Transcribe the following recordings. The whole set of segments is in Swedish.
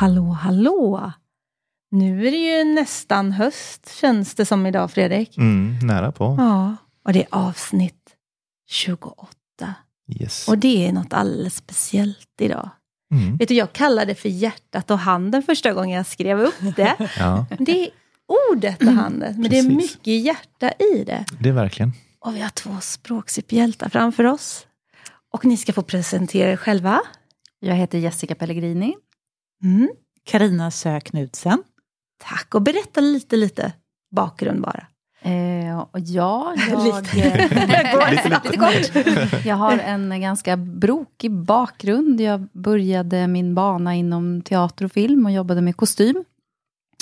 Hallå, hallå! Nu är det ju nästan höst känns det som idag, Fredrik. Mm, nära på. Ja, och det är avsnitt 28. Yes. Och det är något alldeles speciellt idag. Mm. Vet du, jag kallade det för hjärtat och handen första gången jag skrev upp det. Ja, Det är ordet och handen, men det är Precis. mycket hjärta i det. det är verkligen. Och vi har två språksuperhjältar framför oss. Och ni ska få presentera er själva. Jag heter Jessica Pellegrini. Mm. Karina Sö Knudsen. Tack, och berätta lite, lite bakgrund bara. Eh, och ja, jag... Lite. Lite, lite. lite kort. Jag har en ganska brokig bakgrund. Jag började min bana inom teater och film och jobbade med kostym.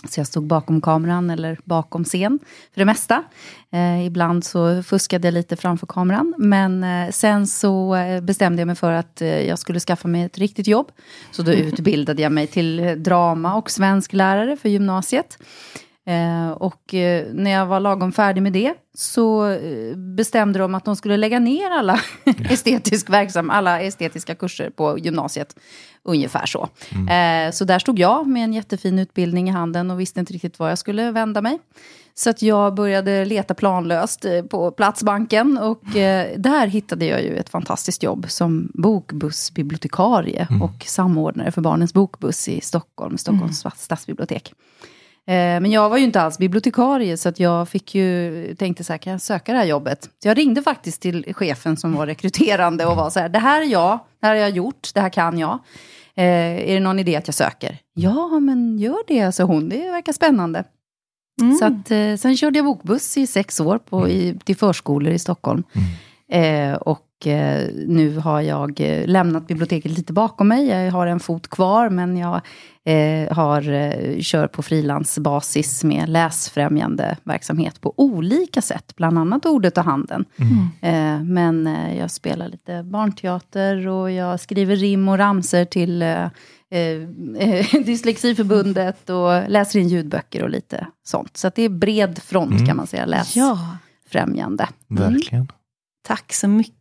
Så jag stod bakom kameran eller bakom scen för det mesta. Eh, ibland så fuskade jag lite framför kameran. Men eh, sen så eh, bestämde jag mig för att eh, jag skulle skaffa mig ett riktigt jobb. Så då utbildade jag mig till drama och svensklärare för gymnasiet. Eh, och eh, när jag var lagom färdig med det så eh, bestämde de att de skulle lägga ner alla, estetisk verksam, alla estetiska kurser på gymnasiet. Ungefär så. Eh, så där stod jag med en jättefin utbildning i handen och visste inte riktigt var jag skulle vända mig. Så att jag började leta planlöst på Platsbanken och där hittade jag ju ett fantastiskt jobb som bokbussbibliotekarie och samordnare för Barnens bokbuss i Stockholm, Stockholms stadsbibliotek. Eh, Men jag var ju inte alls bibliotekarie så att jag fick ju, tänkte så här, kan jag söka det här jobbet? Så jag ringde faktiskt till chefen som var rekryterande och var så här, det här är jag, det här har jag gjort, det här kan jag. Eh, är det någon idé att jag söker? Ja, men gör det, sa hon, det verkar spännande. Så att, eh, sen körde jag bokbuss i sex år på, i, till förskolor i Stockholm. Eh, och nu har jag eh, lämnat biblioteket lite bakom mig. Jag har en fot kvar, men jag eh, har, eh, kör på frilansbasis med läsfrämjande verksamhet på olika sätt. Bland annat Ordet och handen. Eh, men eh, jag spelar lite barnteater och jag skriver rim och ramser till eh, eh, eh, Dyslexiförbundet och läser in ljudböcker och lite sånt. Så att det är bred front kan man säga, läsfrämjande. Ja, Verkligen. tack så mycket.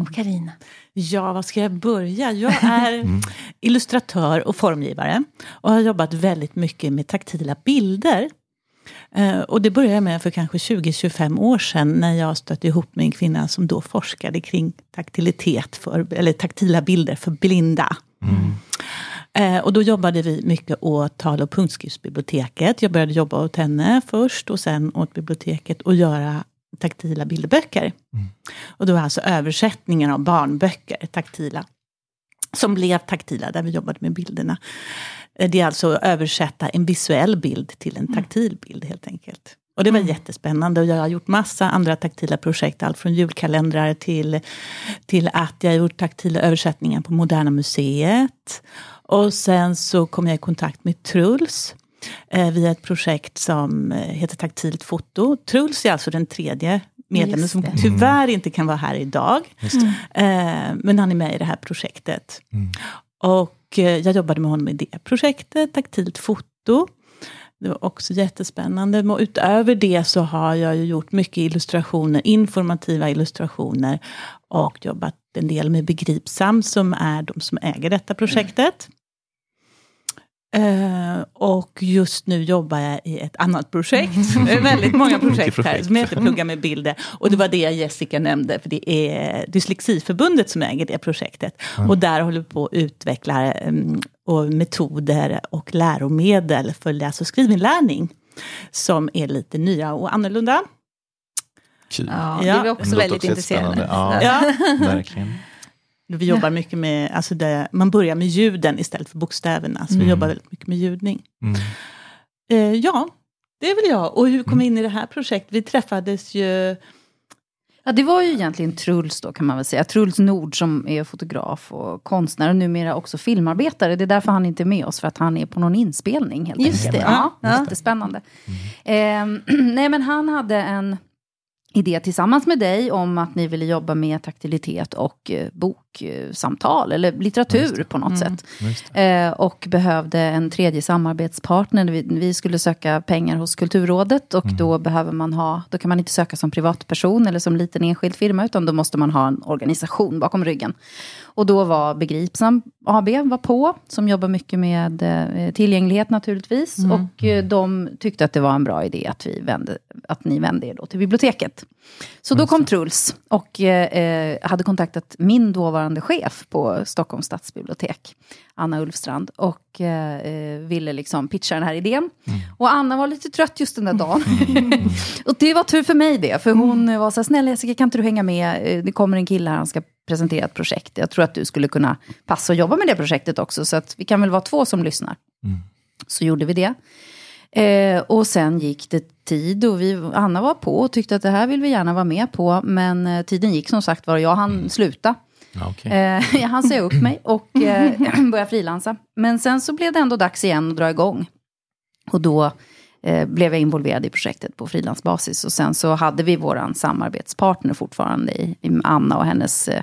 Och Carina. Ja, var ska jag börja? Jag är illustratör och formgivare och har jobbat väldigt mycket med taktila bilder. Eh, och det började jag med för kanske 20-25 år sedan när jag stötte ihop med en kvinna som då forskade kring taktilitet, för, eller taktila bilder för blinda. Eh, och då jobbade vi mycket åt tal och punktskriftsbiblioteket. Jag började jobba åt henne först och sen åt biblioteket och göra taktila bilderböcker. Och det var alltså översättningar av barnböcker, taktila. Som blev taktila, där vi jobbade med bilderna. Eh, Det är alltså att översätta en visuell bild till en taktil bild helt enkelt. Och det var jättespännande och jag har gjort massa andra taktila projekt. Allt från julkalendrar till, till att jag har gjort taktila översättningar på Moderna Museet. Och sen så kom jag i kontakt med Truls via ett projekt som eh, heter Taktilt foto. Truls är alltså den tredje medlemmen som tyvärr inte kan vara här idag. Eh, men han är med i det här projektet. Och eh, jag jobbade med honom i det projektet, taktilt foto. Det var också jättespännande. Utöver det så har jag ju gjort mycket illustrationer, informativa illustrationer. Och jobbat en del med Begripsam som är de som äger detta projektet. Eh, och just nu jobbar jag i ett annat projekt. Det är väldigt många projekt här som heter Plugga med bilder. Och det var det Jessica nämnde, för det är Dyslexiförbundet som äger det projektet. Och där håller vi på att utveckla och metoder och läromedel för läs och skrivinlärning. Som är lite nya och annorlunda. Kul. Ja, Ja. det är vi också väldigt också intresserade jättespännande. Ja, Ja. verkligen. Vi jobbar mycket med, alltså det, man börjar med ljuden istället för bokstäverna. Så vi jobbar väldigt mycket med ljudning. Mm. Eh, ja, det är väl jag. Och hur kom vi in i det här projektet? Vi träffades ju... Ja, det var ju egentligen Truls då kan man väl säga. Truls Nord som är fotograf och konstnär och numera också filmarbetare. Det är därför han inte är med oss, för att han är på någon inspelning helt Just enkelt. det. Ja, Ja. jättespännande. Ehm, nej, men han hade en idé tillsammans med dig om att ni ville jobba med taktilitet och eh, bok boksamtal eller litteratur på något sätt. Just det. Eh, och behövde en tredje samarbetspartner. Vi, vi skulle söka pengar hos Kulturrådet och då behöver man ha, då kan man inte söka som privatperson eller som liten enskild firma, utan då måste man ha en organisation bakom ryggen. Och då var Begripsam AB var på, som jobbar mycket med eh, tillgänglighet naturligtvis. Och eh, de tyckte att det var en bra idé att, vi vände, att ni vände er då till biblioteket. Så då kom Truls och eh, eh, hade kontaktat min dåvarande chef på Stockholms stadsbibliotek, Anna Ulfstrand, och eh, eh, ville liksom pitcha den här idén. Och Anna var lite trött just den där dagen. och det var tur för mig det, för hon var så här, snälla Jessica, kan inte du hänga med? Eh, Det kommer en kille här, han ska presentera ett projekt. Jag tror att du skulle kunna passa och jobba med det projektet också, så att vi kan väl vara två som lyssnar. Så gjorde vi det. Eh, och sen gick det tid och vi, Anna var på och tyckte att det här vill vi gärna vara med på. Men eh, tiden gick som sagt var och jag hann sluta. Okej. Eh, hann säga upp mig och eh, börja frilansa. Men sen så blev det ändå dags igen att dra igång. Och då eh, blev jag involverad i projektet på frilansbasis. Och sen så hade vi våran samarbetspartner fortfarande i, i Anna och hennes eh,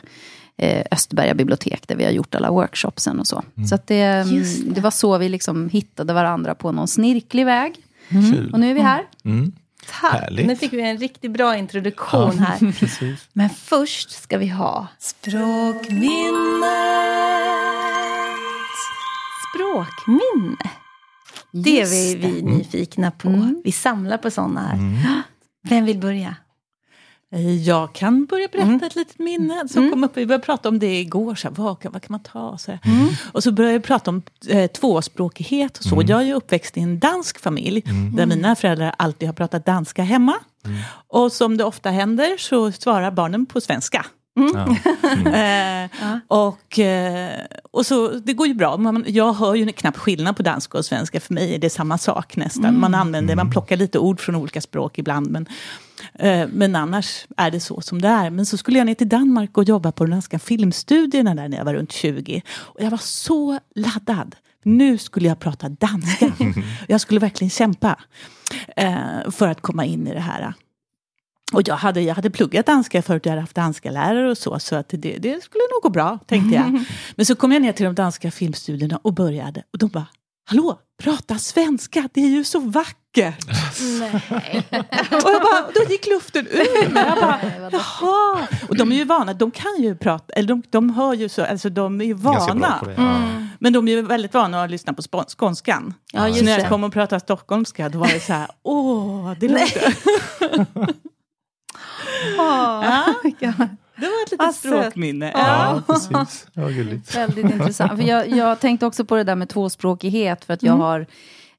eh, Österberga bibliotek där vi har gjort alla workshopsen och så. Så att det, mm, det. det var så vi liksom hittade varandra på någon snirklig väg. Kul. Och nu är vi här. Mm. Tack! Härligt. Nu fick vi en riktigt bra introduktion här. Precis. Men först ska vi ha Språkminnet. Språkminne. Det är vi, vi nyfikna på. Mm. Vi samlar på sådana här. Vem vill börja? Jag kan börja berätta Mm. ett litet minne som kom upp. Vi började prata om det igår. Så här, vad, kan, vad kan man ta? Så här. Mm. Och så började vi prata om eh, tvåspråkighet och så. Jag är ju uppväxt i en dansk familj. Där mina föräldrar alltid har pratat danska hemma. Och som det ofta händer så svarar barnen på svenska. Ja. Eh, och, eh, och så, det går ju bra. Man, jag hör ju knappt skillnad på danska och svenska. För mig är det samma sak nästan. Man använder, man plockar lite ord från olika språk ibland. Men, men annars är det så som det är. Men så skulle jag ner till Danmark och jobba på de danska filmstudierna där när jag var runt 20. Och jag var så laddad. Nu skulle jag prata danska. jag skulle verkligen kämpa eh, för att komma in i det här. Och jag hade, jag hade pluggat danska förut, jag hade haft danska lärare och så, så att det, det skulle nog gå bra, tänkte jag. Men så kom jag ner till de danska filmstudierna och började, och de bara, hallå, prata svenska, det är ju så vackert! och jag bara, då gick luften ur mig. Jag bara, jaha! Och de är ju vana, de kan ju prata, eller de, de hör ju så, alltså de är ju Ganska bra vana. Ja. Men de är ju väldigt vana att lyssna på skånskan. Ja, just så när jag kom och pratade stockholmska, då var det så här, åh, det låter... Ja. Ja. Det var ett litet söt. språkminne. Ja, precis. Ja, gulligt. Väldigt intressant. För jag, jag tänkte också på det där med tvåspråkighet, för att jag har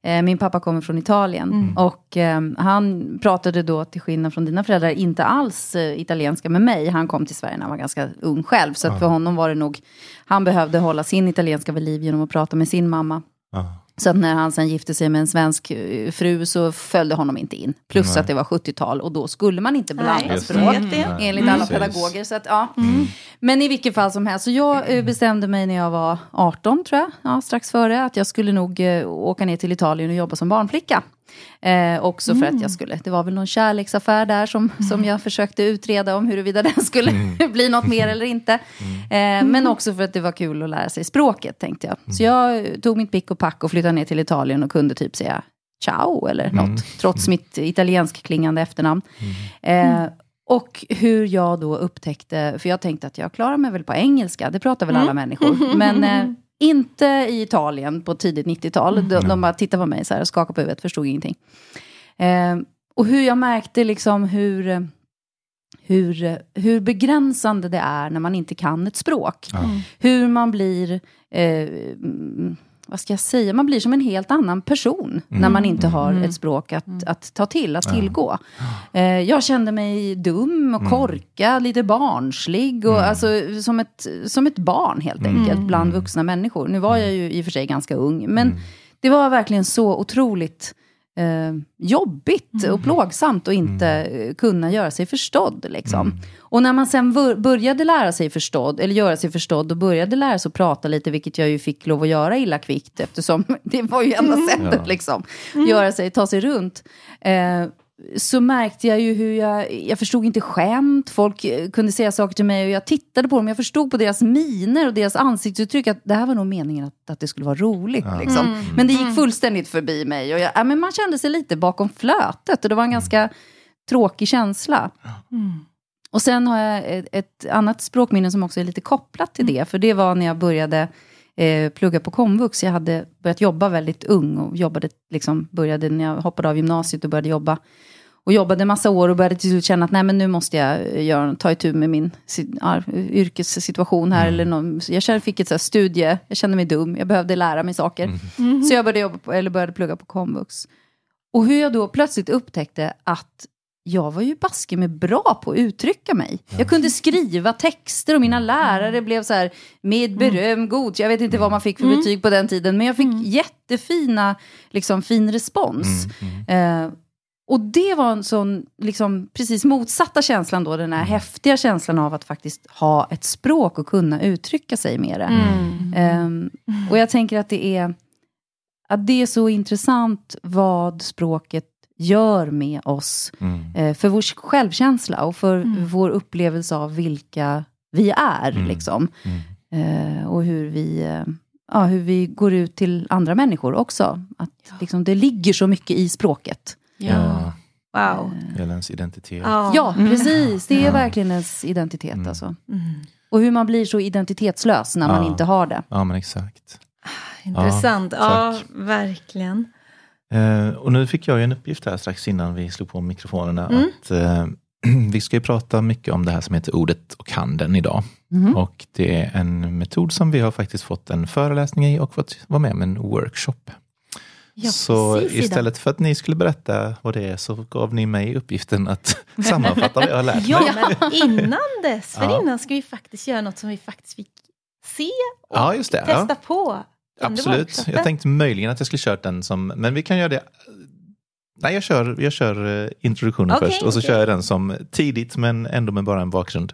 eh, min pappa kommer från Italien och eh, han pratade då, till skillnad från dina föräldrar, inte alls eh, italienska med mig. Han kom till Sverige när han var ganska ung själv, så att för honom var det nog, han behövde hålla sin italienska vid liv genom att prata med sin mamma. Ja. Så att när han sen gifte sig med en svensk eh, fru så följde honom inte in. Plus Nej. att det var 70-tal och då skulle man inte blanda Nej, språk. Nej, Enligt alla precis. pedagoger. Så att, ja. Men i vilket fall som helst. Så jag eh, bestämde mig när jag var 18, tror jag, ja, strax före, att jag skulle nog eh, åka ner till Italien och jobba som barnflicka. Eh, också för att jag skulle, det var väl någon kärleksaffär där som, som jag försökte utreda om huruvida den skulle bli något mer eller inte. Eh, men också för att det var kul att lära sig språket, tänkte jag. Så jag tog mitt pick och pack och flyttade ner till Italien och kunde typ säga ciao eller något, trots mitt italiensk klingande efternamn. Eh, och hur jag då upptäckte, för jag tänkte att jag klarar mig väl på engelska, det pratar väl alla människor. Men eh, inte i Italien på tidigt 90-tal. De, de bara tittade på mig så här och skakade på huvudet, förstod ingenting. Eh, och hur jag märkte liksom hur, hur, hur begränsande det är när man inte kan ett språk. Hur man blir, eh, mm, vad ska jag säga, man blir som en helt annan person när man inte har ett språk att, att ta till, att tillgå. Eh, jag kände mig dum och korkad, lite barnslig och alltså som ett, som ett barn helt enkelt bland vuxna människor. Nu var jag ju i och för sig ganska ung, men det var verkligen så otroligt eh, jobbigt och plågsamt att inte eh, kunna göra sig förstådd. Liksom. Och när man sen bör- började lära sig förstådd, eller göra sig förstådd och började lära sig att prata lite, vilket jag ju fick lov att göra illa kvickt, eftersom det var ju enda sättet, liksom, göra sig, ta sig runt. Eh, så märkte jag ju hur jag, jag förstod inte skämt, folk eh, kunde säga saker till mig och jag tittade på dem, jag förstod på deras miner och deras ansiktsuttryck att det här var nog meningen att, att det skulle vara roligt. Liksom. Men det gick fullständigt förbi mig och jag, ja, men man kände sig lite bakom flötet och det var en ganska tråkig känsla. Och sen har jag ett, ett annat språkminne som också är lite kopplat till det, för det var när jag började eh, plugga på komvux. Jag hade börjat jobba väldigt ung och jobbade, liksom, började när jag hoppade av gymnasiet och började jobba. Och jobbade massa år och började till slut känna att nej, men nu måste jag eh, göra, ta itu med min ja, yrkessituation här. Eller någon, jag kände, fick ett så här studie, jag kände mig dum, jag behövde lära mig saker. Så jag började, jobba på, eller började plugga på komvux. Och hur jag då plötsligt upptäckte att jag var ju baske med bra på att uttrycka mig. Jag kunde skriva texter och mina lärare blev så här med beröm, god. Jag vet inte vad man fick för betyg på den tiden, men jag fick jättefina, liksom fin respons. Eh, och det var en sån, liksom, precis motsatta känslan då, den här häftiga känslan av att faktiskt ha ett språk och kunna uttrycka sig med det. Ehm, och jag tänker att det är, att det är så intressant vad språket gör med oss. Mm. Eh, för vår självkänsla och för vår upplevelse av vilka vi är. Liksom. Eh, och hur vi, eh, ja, hur vi går ut till andra människor också. Att liksom, det ligger så mycket i språket. Ja. Wow. Hela ens identitet. Ja. Ja, precis. Det är verkligen ens identitet. Alltså. Och hur man blir så identitetslös när man Ja. inte har det. Ja, men exakt. Intressant. Ja, Ja, verkligen. Eh, och nu fick jag ju en uppgift här strax innan vi slog på mikrofonerna. Mm. Att, eh, vi ska ju prata mycket om det här som heter ordet och handen idag. Och det är en metod som vi har faktiskt fått en föreläsning i och fått vara med om en workshop. Ja, så istället för att ni skulle berätta vad det är så gav ni mig uppgiften att sammanfatta vad jag har lärt mig. Ja, men innan dess, för innan ska vi faktiskt göra något som vi faktiskt fick se och Ja, just det. testa Ja. på. Absolut. Jag tänkte möjligen att jag skulle kört den som, men vi kan göra det. Nej, jag kör, jag kör eh, introduktionen Okej, först och så okej. kör jag den som tidigt men ändå med bara en bakgrund.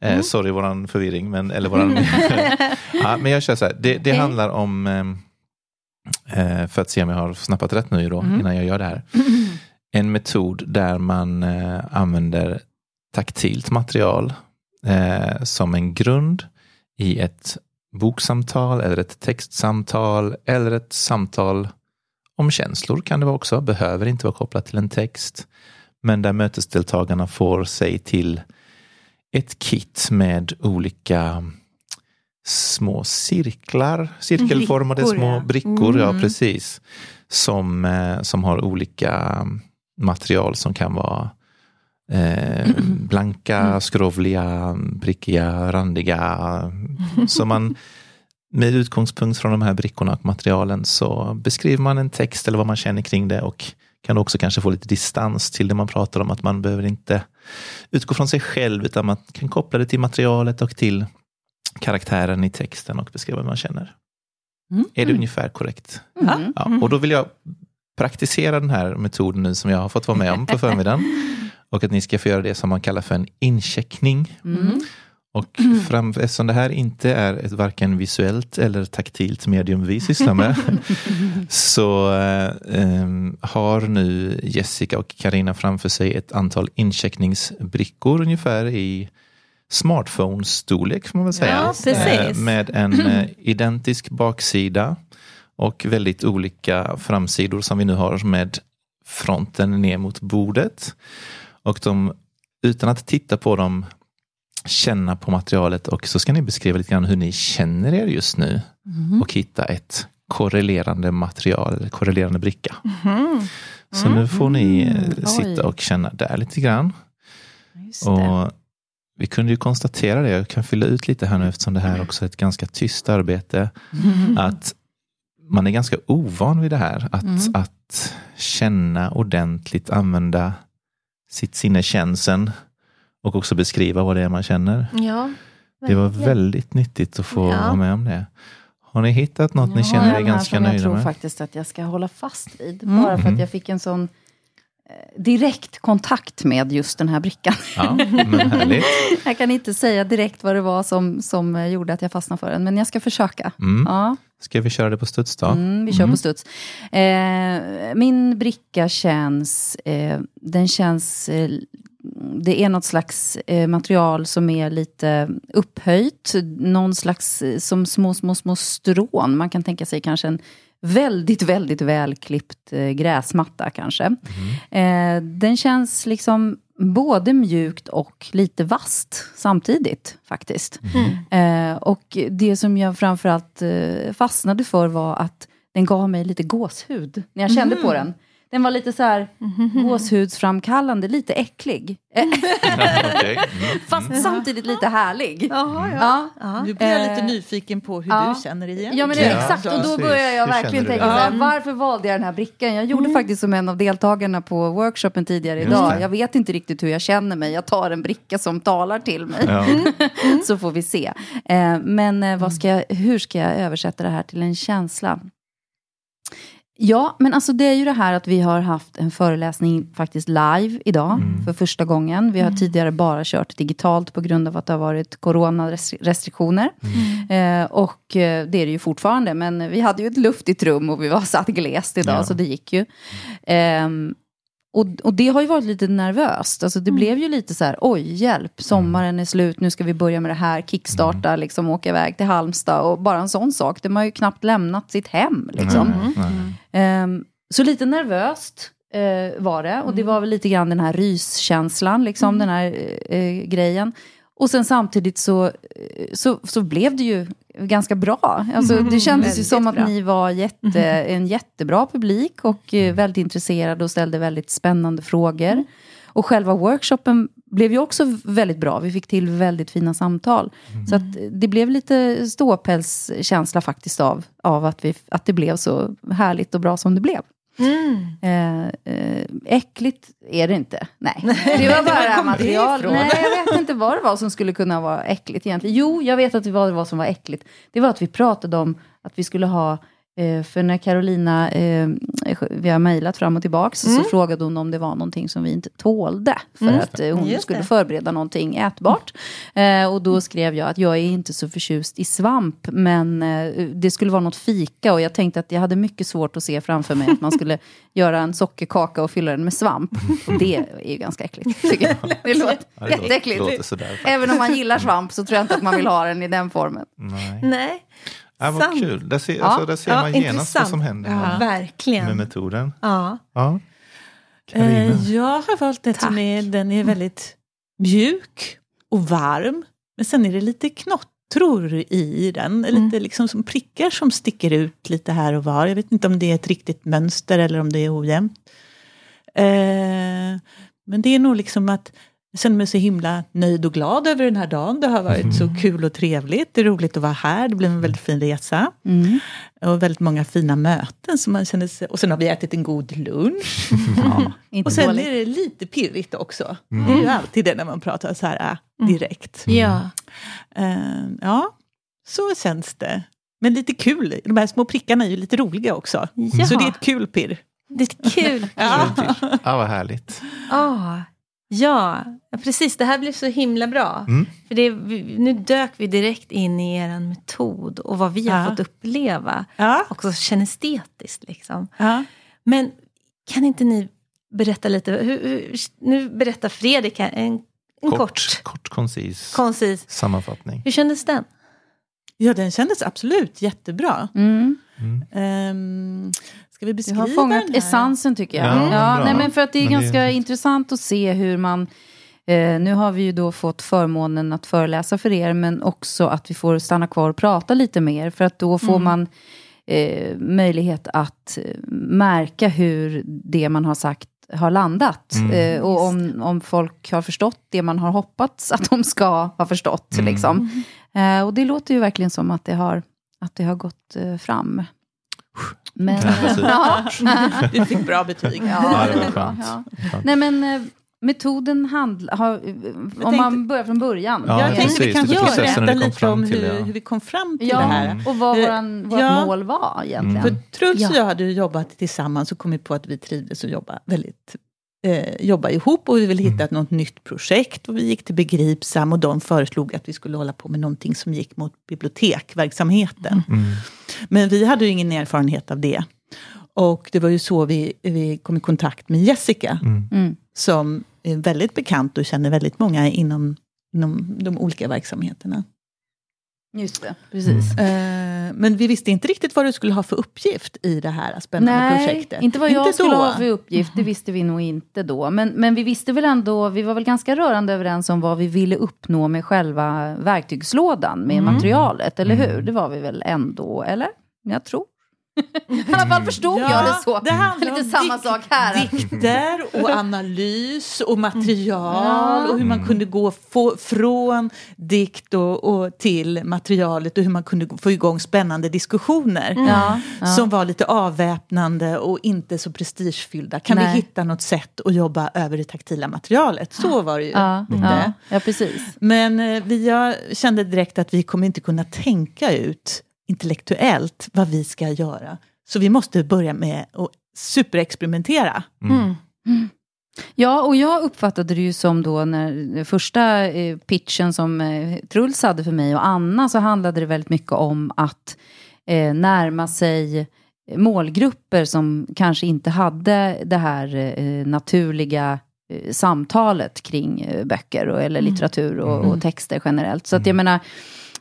Eh, Mm. Sorry våran förvirring, men, eller våran... ja, men jag kör så här, det, det Okej. handlar om, eh, eh, för att se om jag har snappat rätt nu då, Mm. innan jag gör det här. En metod där man eh, använder taktilt material eh, som en grund i ett boksamtal eller ett textsamtal eller ett samtal om känslor kan det vara också, behöver inte vara kopplat till en text. Men där mötesdeltagarna får sig till ett kit med olika små cirklar, cirkelformade Brickor, små ja. brickor, ja Mm. precis. Som, eh, som har olika material som kan vara eh, blanka, skrovliga, prickiga, randiga. Så man med utgångspunkt från de här brickorna och materialen så beskriver man en text eller vad man känner kring det och kan också kanske få lite distans till det man pratar om. Att man behöver inte utgå från sig själv utan man kan koppla det till materialet och till karaktären i texten och beskriva vad man känner. Mm. Är det ungefär korrekt? Mm. Ja, och då vill jag praktisera den här metoden nu som jag har fått vara med om på förmiddagen. Och att ni ska få göra det som man kallar för en incheckning. Mm. Och fram, eftersom det här inte är ett varken visuellt eller taktilt medium vi sysslar med så eh, em, har nu Jessica och Karina framför sig ett antal incheckningsbrickor ungefär i smartphone-storlek får man väl säga. Ja. Eh, med en eh, identisk baksida och väldigt olika framsidor som vi nu har med fronten ner mot bordet. Och de, utan att titta på dem, känna på materialet och så ska ni beskriva lite grann hur ni känner er just nu och hitta ett korrelerande material, eller korrelerande bricka. Så nu får ni eh, Oj. sitta och känna där lite grann. Och vi kunde ju konstatera det, jag kan fylla ut lite här nu eftersom det här också är ett ganska tyst arbete, att man är ganska ovan vid det här. Att, Mm. att känna ordentligt, använda sitt sinnekänsel och också beskriva vad det är man känner. Ja, Det var väldigt nyttigt att få Ja. vara med om det. Har ni hittat något ni Jag känner er ganska som jag nöjda tror med? faktiskt att jag ska hålla fast vid. Mm. Bara för Mm. att jag fick en sån eh, direkt kontakt med just den här brickan. Ja. Jag kan inte säga direkt vad det var som, som eh, gjorde att jag fastnade för den, men jag ska försöka. Mm. Ja. Ska vi köra det på studs då? Mm, vi kör på studs. Eh, min bricka känns, eh, den känns, eh, det är något slags eh, material som är lite upphöjt. Någon slags, eh, som små, små, små strån. Man kan tänka sig kanske en väldigt, väldigt välklippt eh, gräsmatta kanske. Eh, den känns liksom både mjukt och lite vast samtidigt faktiskt. Eh, och det som jag framförallt eh, fastnade för var att den gav mig lite gåshud när jag kände på den. Den var lite så här gåshudsframkallande, lite äcklig. Eh, Okej. Mm. Fast samtidigt lite härlig. Jaha, ja. Ja. Nu blir jag lite Eh, nyfiken på hur ja. du känner igen Ja men det exakt, och då börjar jag Hur verkligen tänka här, varför valde jag den här brickan? Jag gjorde faktiskt som en av deltagarna på workshopen tidigare idag. Jag vet inte riktigt hur jag känner mig, jag tar en bricka som talar till mig. Ja. Så får vi se. Eh, men eh, vad ska jag, hur ska jag översätta det här till en känsla? Ja, men alltså det är ju det här att vi har haft en föreläsning faktiskt live idag för första gången. Vi har tidigare bara kört digitalt på grund av att det har varit coronarestriktioner. Eh, och eh, det är det ju fortfarande, men vi hade ju ett luftigt rum och vi var satt glest idag, Ja. så det gick ju. Ehm, och, och det har ju varit lite nervöst. Alltså det blev ju lite så här, oj, hjälp, sommaren är slut, nu ska vi börja med det här, kickstarta, liksom åka iväg till Halmstad. Och bara en sån sak, de har ju knappt lämnat sitt hem. Liksom. Nej. Ehm, så lite nervöst eh, var det. Och det var väl lite grann den här ryskänslan, liksom, den här eh, grejen. Och sen samtidigt så, så, så blev det ju ganska bra. Alltså, det kändes ju som att bra. ni var jätte, en jättebra publik och eh, väldigt intresserade och ställde väldigt spännande frågor. Och själva workshopen blev ju också väldigt bra. Vi fick till väldigt fina samtal. Så att det blev lite ståpälskänsla faktiskt av, av att, vi, att det blev så härligt och bra som det blev. Mm. Eh, eh, äckligt är det inte. Nej, det var bara material. Nej, jag vet inte vad det var som skulle kunna vara äckligt egentligen. Jo, jag vet att det var vad som var äckligt. Det var att vi pratade om att vi skulle ha för när Carolina, eh, vi har mejlat fram och tillbaka, så frågade hon om det var någonting som vi inte tålde. För att eh, hon Just skulle det. förbereda någonting ätbart. Eh, och då skrev jag att jag är inte så förtjust i svamp, men eh, det skulle vara något fika. Och jag tänkte att jag hade mycket svårt att se framför mig att man skulle göra en sockerkaka och fylla den med svamp. Och det är ju ganska äckligt, tycker jag. Det låter Ja, jätteäckligt. Även om man gillar svamp så tror jag inte att man vill ha den i den formen. Nej. Nej, Ja, vad Sant. kul. Där ser, Ja. alltså, där ser Ja, man genast vad intressant. som händer ja, med, verkligen. med metoden. Ja. Ja. Eh, jag har valt ett som är, den är väldigt mjuk och varm. Men sen är det lite knottror i den. Lite liksom som prickar som sticker ut lite här och var. Jag vet inte om det är ett riktigt mönster eller om det är ojämnt. Eh, men det är nog liksom att jag känner mig så himla nöjd och glad över den här dagen. Det har varit så kul och trevligt. Det är roligt att vara här. Det blev en väldigt fin resa. Mm. Och väldigt många fina möten. Som man känner sig, och sen har vi ätit en god lunch. Ja, Och sen dåligt. är det lite pirrigt också. Det är ju alltid det när man pratar så här äh, direkt. Ja. Eh, ja, så känns det. Men lite kul. De här små prickarna är ju lite roliga också. Ja. Så det är ett kul pirr. Det är kul. Ja. Ja, vad härligt. Ah, ja, precis. Det här blev så himla bra. Mm. För det, nu dök vi direkt in i er metod och vad vi har Ja. fått uppleva. Ja. Också kinestetiskt liksom. Ja. Men kan inte ni berätta lite? Hur, hur, nu berättar Fredrik en, en kort, Kort, kort koncis koncis. sammanfattning. Hur kändes den? ja, den kändes absolut jättebra. Mm. Um, ska vi Du beskriva har fångat den här? essensen tycker jag. Ja, Ja, nej, men för att det är Men det är ganska intressant att se hur man... Eh, nu har vi ju då fått förmånen att föreläsa för er, men också att vi får stanna kvar och prata lite mer. För att då får man eh, möjlighet att eh, märka hur det man har sagt har landat. Mm. Eh, och om, om folk har förstått det man har hoppats att de ska ha förstått. Mm. Liksom. Eh, och det låter ju verkligen som att det har, att det har gått eh, fram. Men, Ja. Du fick bra betyg. Ja, det var skönt. ja. Skönt. Nej men eh, metoden handlar, har, om man börjar från början. Ja, jag Ja, tänkte vi kanske är ska berätta lite om till, hur, ja. hur vi kom fram till Ja, det här. och vad Eh, våran, vårt ja. mål var egentligen. Mm. För Truls och jag hade jobbat tillsammans och kommit på att vi trivdes och jobba väldigt eh, jobba ihop och vi ville hitta något nytt projekt. Och vi gick till Begripsam och de föreslog att vi skulle hålla på med någonting som gick mot bibliotekverksamheten. Mm. Men vi hade ju ingen erfarenhet av det. Och det var ju så vi, vi kom i kontakt med Jessica. Mm. Som är väldigt bekant och känner väldigt många inom, inom de olika verksamheterna. Just det, precis. Eh, men vi visste inte riktigt vad du skulle ha för uppgift i det här spännande Nej, projektet. inte vad jag skulle då. ha för uppgift, det visste vi nog inte då. Men, men vi visste väl ändå, vi var väl ganska rörande överens om vad vi ville uppnå med själva verktygslådan, med materialet, eller hur? Det var vi väl ändå, eller? Jag tror. I alla fall förstod Ja, jag det så. Det handlar Lite om samma sak här. Dikter och analys och material Ja. och hur man kunde gå få, från dikt och, och till materialet och hur man kunde få igång spännande diskussioner. Ja, ja. Som var lite avväpnande och inte så prestigefyllda. Kan Nej. vi hitta något sätt att jobba över det taktila materialet? Så var det ju. Ja, lite. ja, ja, precis. Men eh, vi jag kände direkt att vi kommer inte kunna tänka ut intellektuellt vad vi ska göra. Så vi måste börja med att superexperimentera. Mm. Ja, och jag uppfattade det ju som då när den första eh, pitchen som eh, Truls hade för mig och Anna så handlade det väldigt mycket om att eh, närma sig målgrupper som kanske inte hade det här eh, naturliga eh, samtalet kring eh, böcker och, eller litteratur och, och texter generellt. Så att jag menar,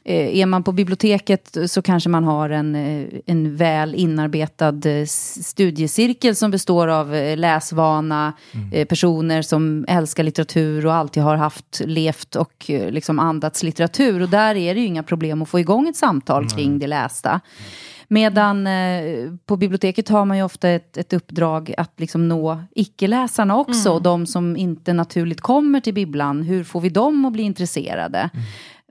är man på biblioteket så kanske man har en, eh, en väl inarbetad eh, studiecirkel som består av eh, läsvana, eh, personer som älskar litteratur och alltid har haft, levt och eh, liksom andats litteratur. Och där är det ju inga problem att få igång ett samtal kring det lästa. Medan eh, på biblioteket har man ju ofta ett, ett uppdrag att liksom nå icke-läsarna också. De som inte naturligt kommer till bibblan, hur får vi dem att bli intresserade?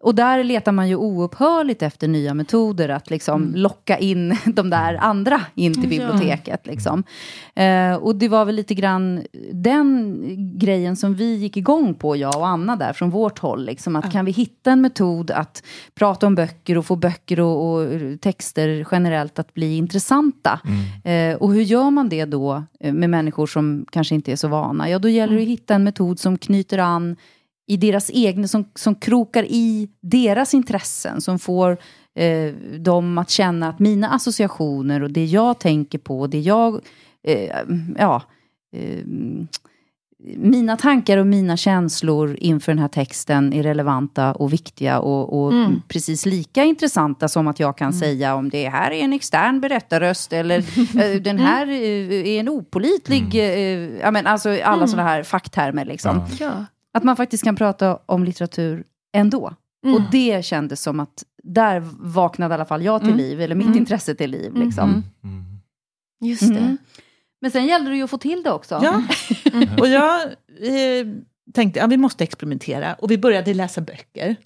Och där letar man ju oupphörligt efter nya metoder att liksom locka in de där andra in till biblioteket. Liksom. Eh, och det var väl lite grann den grejen som vi gick igång på, jag och Anna där från vårt håll. Liksom, att kan vi hitta en metod att prata om böcker och få böcker och, och texter generellt att bli intressanta. Eh, och hur gör man det då eh, med människor som kanske inte är så vana? Ja, då gäller det att hitta en metod som knyter an i deras egna, som, som krokar i deras intressen, som får eh, dem att känna att mina associationer och det jag tänker på, det jag, eh, ja, eh, mina tankar och mina känslor inför den här texten är relevanta och viktiga och, och precis lika intressanta som att jag kan säga om det här är en extern berättarröst eller eh, den här eh, är en opolitlig, eh, ja, men alltså alla sådana här facktermer liksom. Ja. Att man faktiskt kan prata om litteratur ändå. Mm. Och det kändes som att där vaknade i alla fall jag till Mm. liv, eller mitt intresse till liv. Liksom. Mm. Mm. Just Mm. det. Men sen gällde det ju att få till det också. Ja. Och jag eh, tänkte att ja, vi måste experimentera. Och vi började läsa böcker.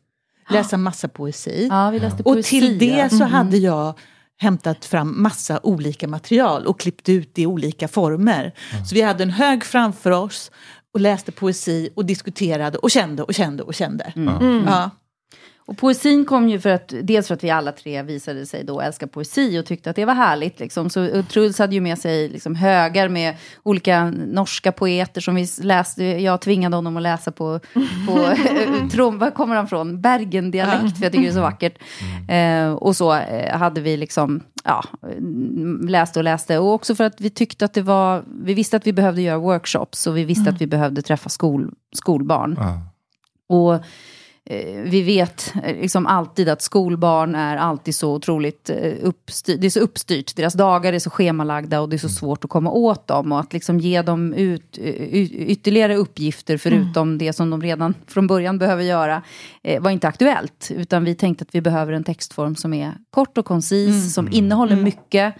Läsa massa poesi. Ja, vi läste Och poesi. till det ja. så hade jag hämtat fram massa olika material och klippt ut i olika former. Så vi hade en hög framför oss och läste poesi och diskuterade och kände och kände och kände. Ja. Och poesin kom ju för att, dels för att vi alla tre visade sig då älska poesi och tyckte att det var härligt. Liksom. Så Truls hade ju med sig liksom högar med olika norska poeter som vi läste. Jag tvingade honom att läsa på, på eh, trom, var kommer han från? Bergendialekt, för jag tycker det är så vackert. Eh, och så eh, hade vi liksom, ja, mm, läste och läste. Och också för att vi tyckte att det var, vi visste att vi behövde göra workshops och vi visste att vi behövde träffa skol, skolbarn. Ja. Och vi vet eh, liksom alltid att skolbarn är alltid så otroligt eh, uppstyrt. Det är så uppstyrt. Deras dagar är så schemalagda och det är så svårt att komma åt dem. Och att liksom ge dem ut, eh, ytterligare uppgifter förutom det som de redan från början behöver göra eh, var inte aktuellt. Utan vi tänkte att vi behöver en textform som är kort och koncis, som innehåller mycket.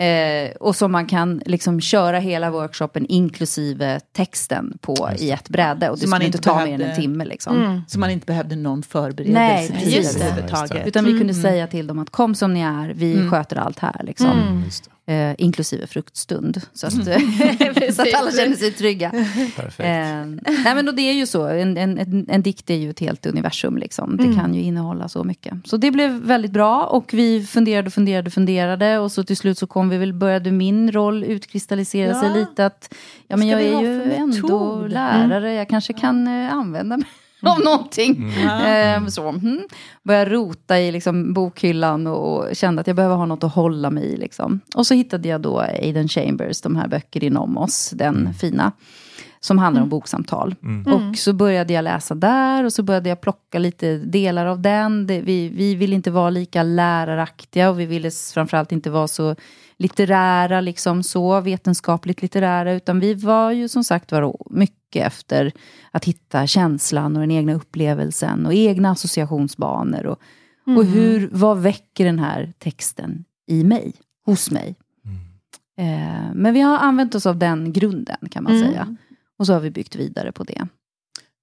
Eh, och som man kan liksom köra hela workshopen inklusive texten på i ett bräde. Och det Så skulle inte ta mer än en behövde- timme. Liksom. Så man inte behövde någon Nej, förberedelsetid just det. överhuvudtaget. Utan vi kunde säga till dem att kom som ni är, vi sköter allt här. Liksom. Mm. Eh, inklusive fruktstund. Så att, så att alla känner sig trygga. Perfekt. Eh, nej men och det är ju så, en, en, en, en dikt är ju ett helt universum. Liksom. Det kan ju innehålla så mycket. Så det blev väldigt bra och vi funderade, funderade, funderade. Och så till slut så kom vi väl, började min roll utkristallisera Ja. sig lite. Att ja, men ska jag är ju ändå lärare, jag kanske kan eh, använda mig om någonting. Eh, så, mm. Började rota i liksom, bokhyllan och, och kände att jag behöver ha något att hålla mig i. Liksom. Och så hittade jag då Aiden Chambers, de här böcker inom oss, den fina. Som handlar om boksamtal. Och så började jag läsa där och så började jag plocka lite delar av den. Det, vi, vi ville inte vara lika läraraktiga och vi ville framförallt inte vara så litterära, liksom så vetenskapligt litterära. Utan vi var ju som sagt var mycket efter att hitta känslan och den egna upplevelsen och egna associationsbanor. Och, och hur, vad väcker den här texten i mig, hos mig? Eh, men vi har använt oss av den grunden kan man säga. Och så har vi byggt vidare på det.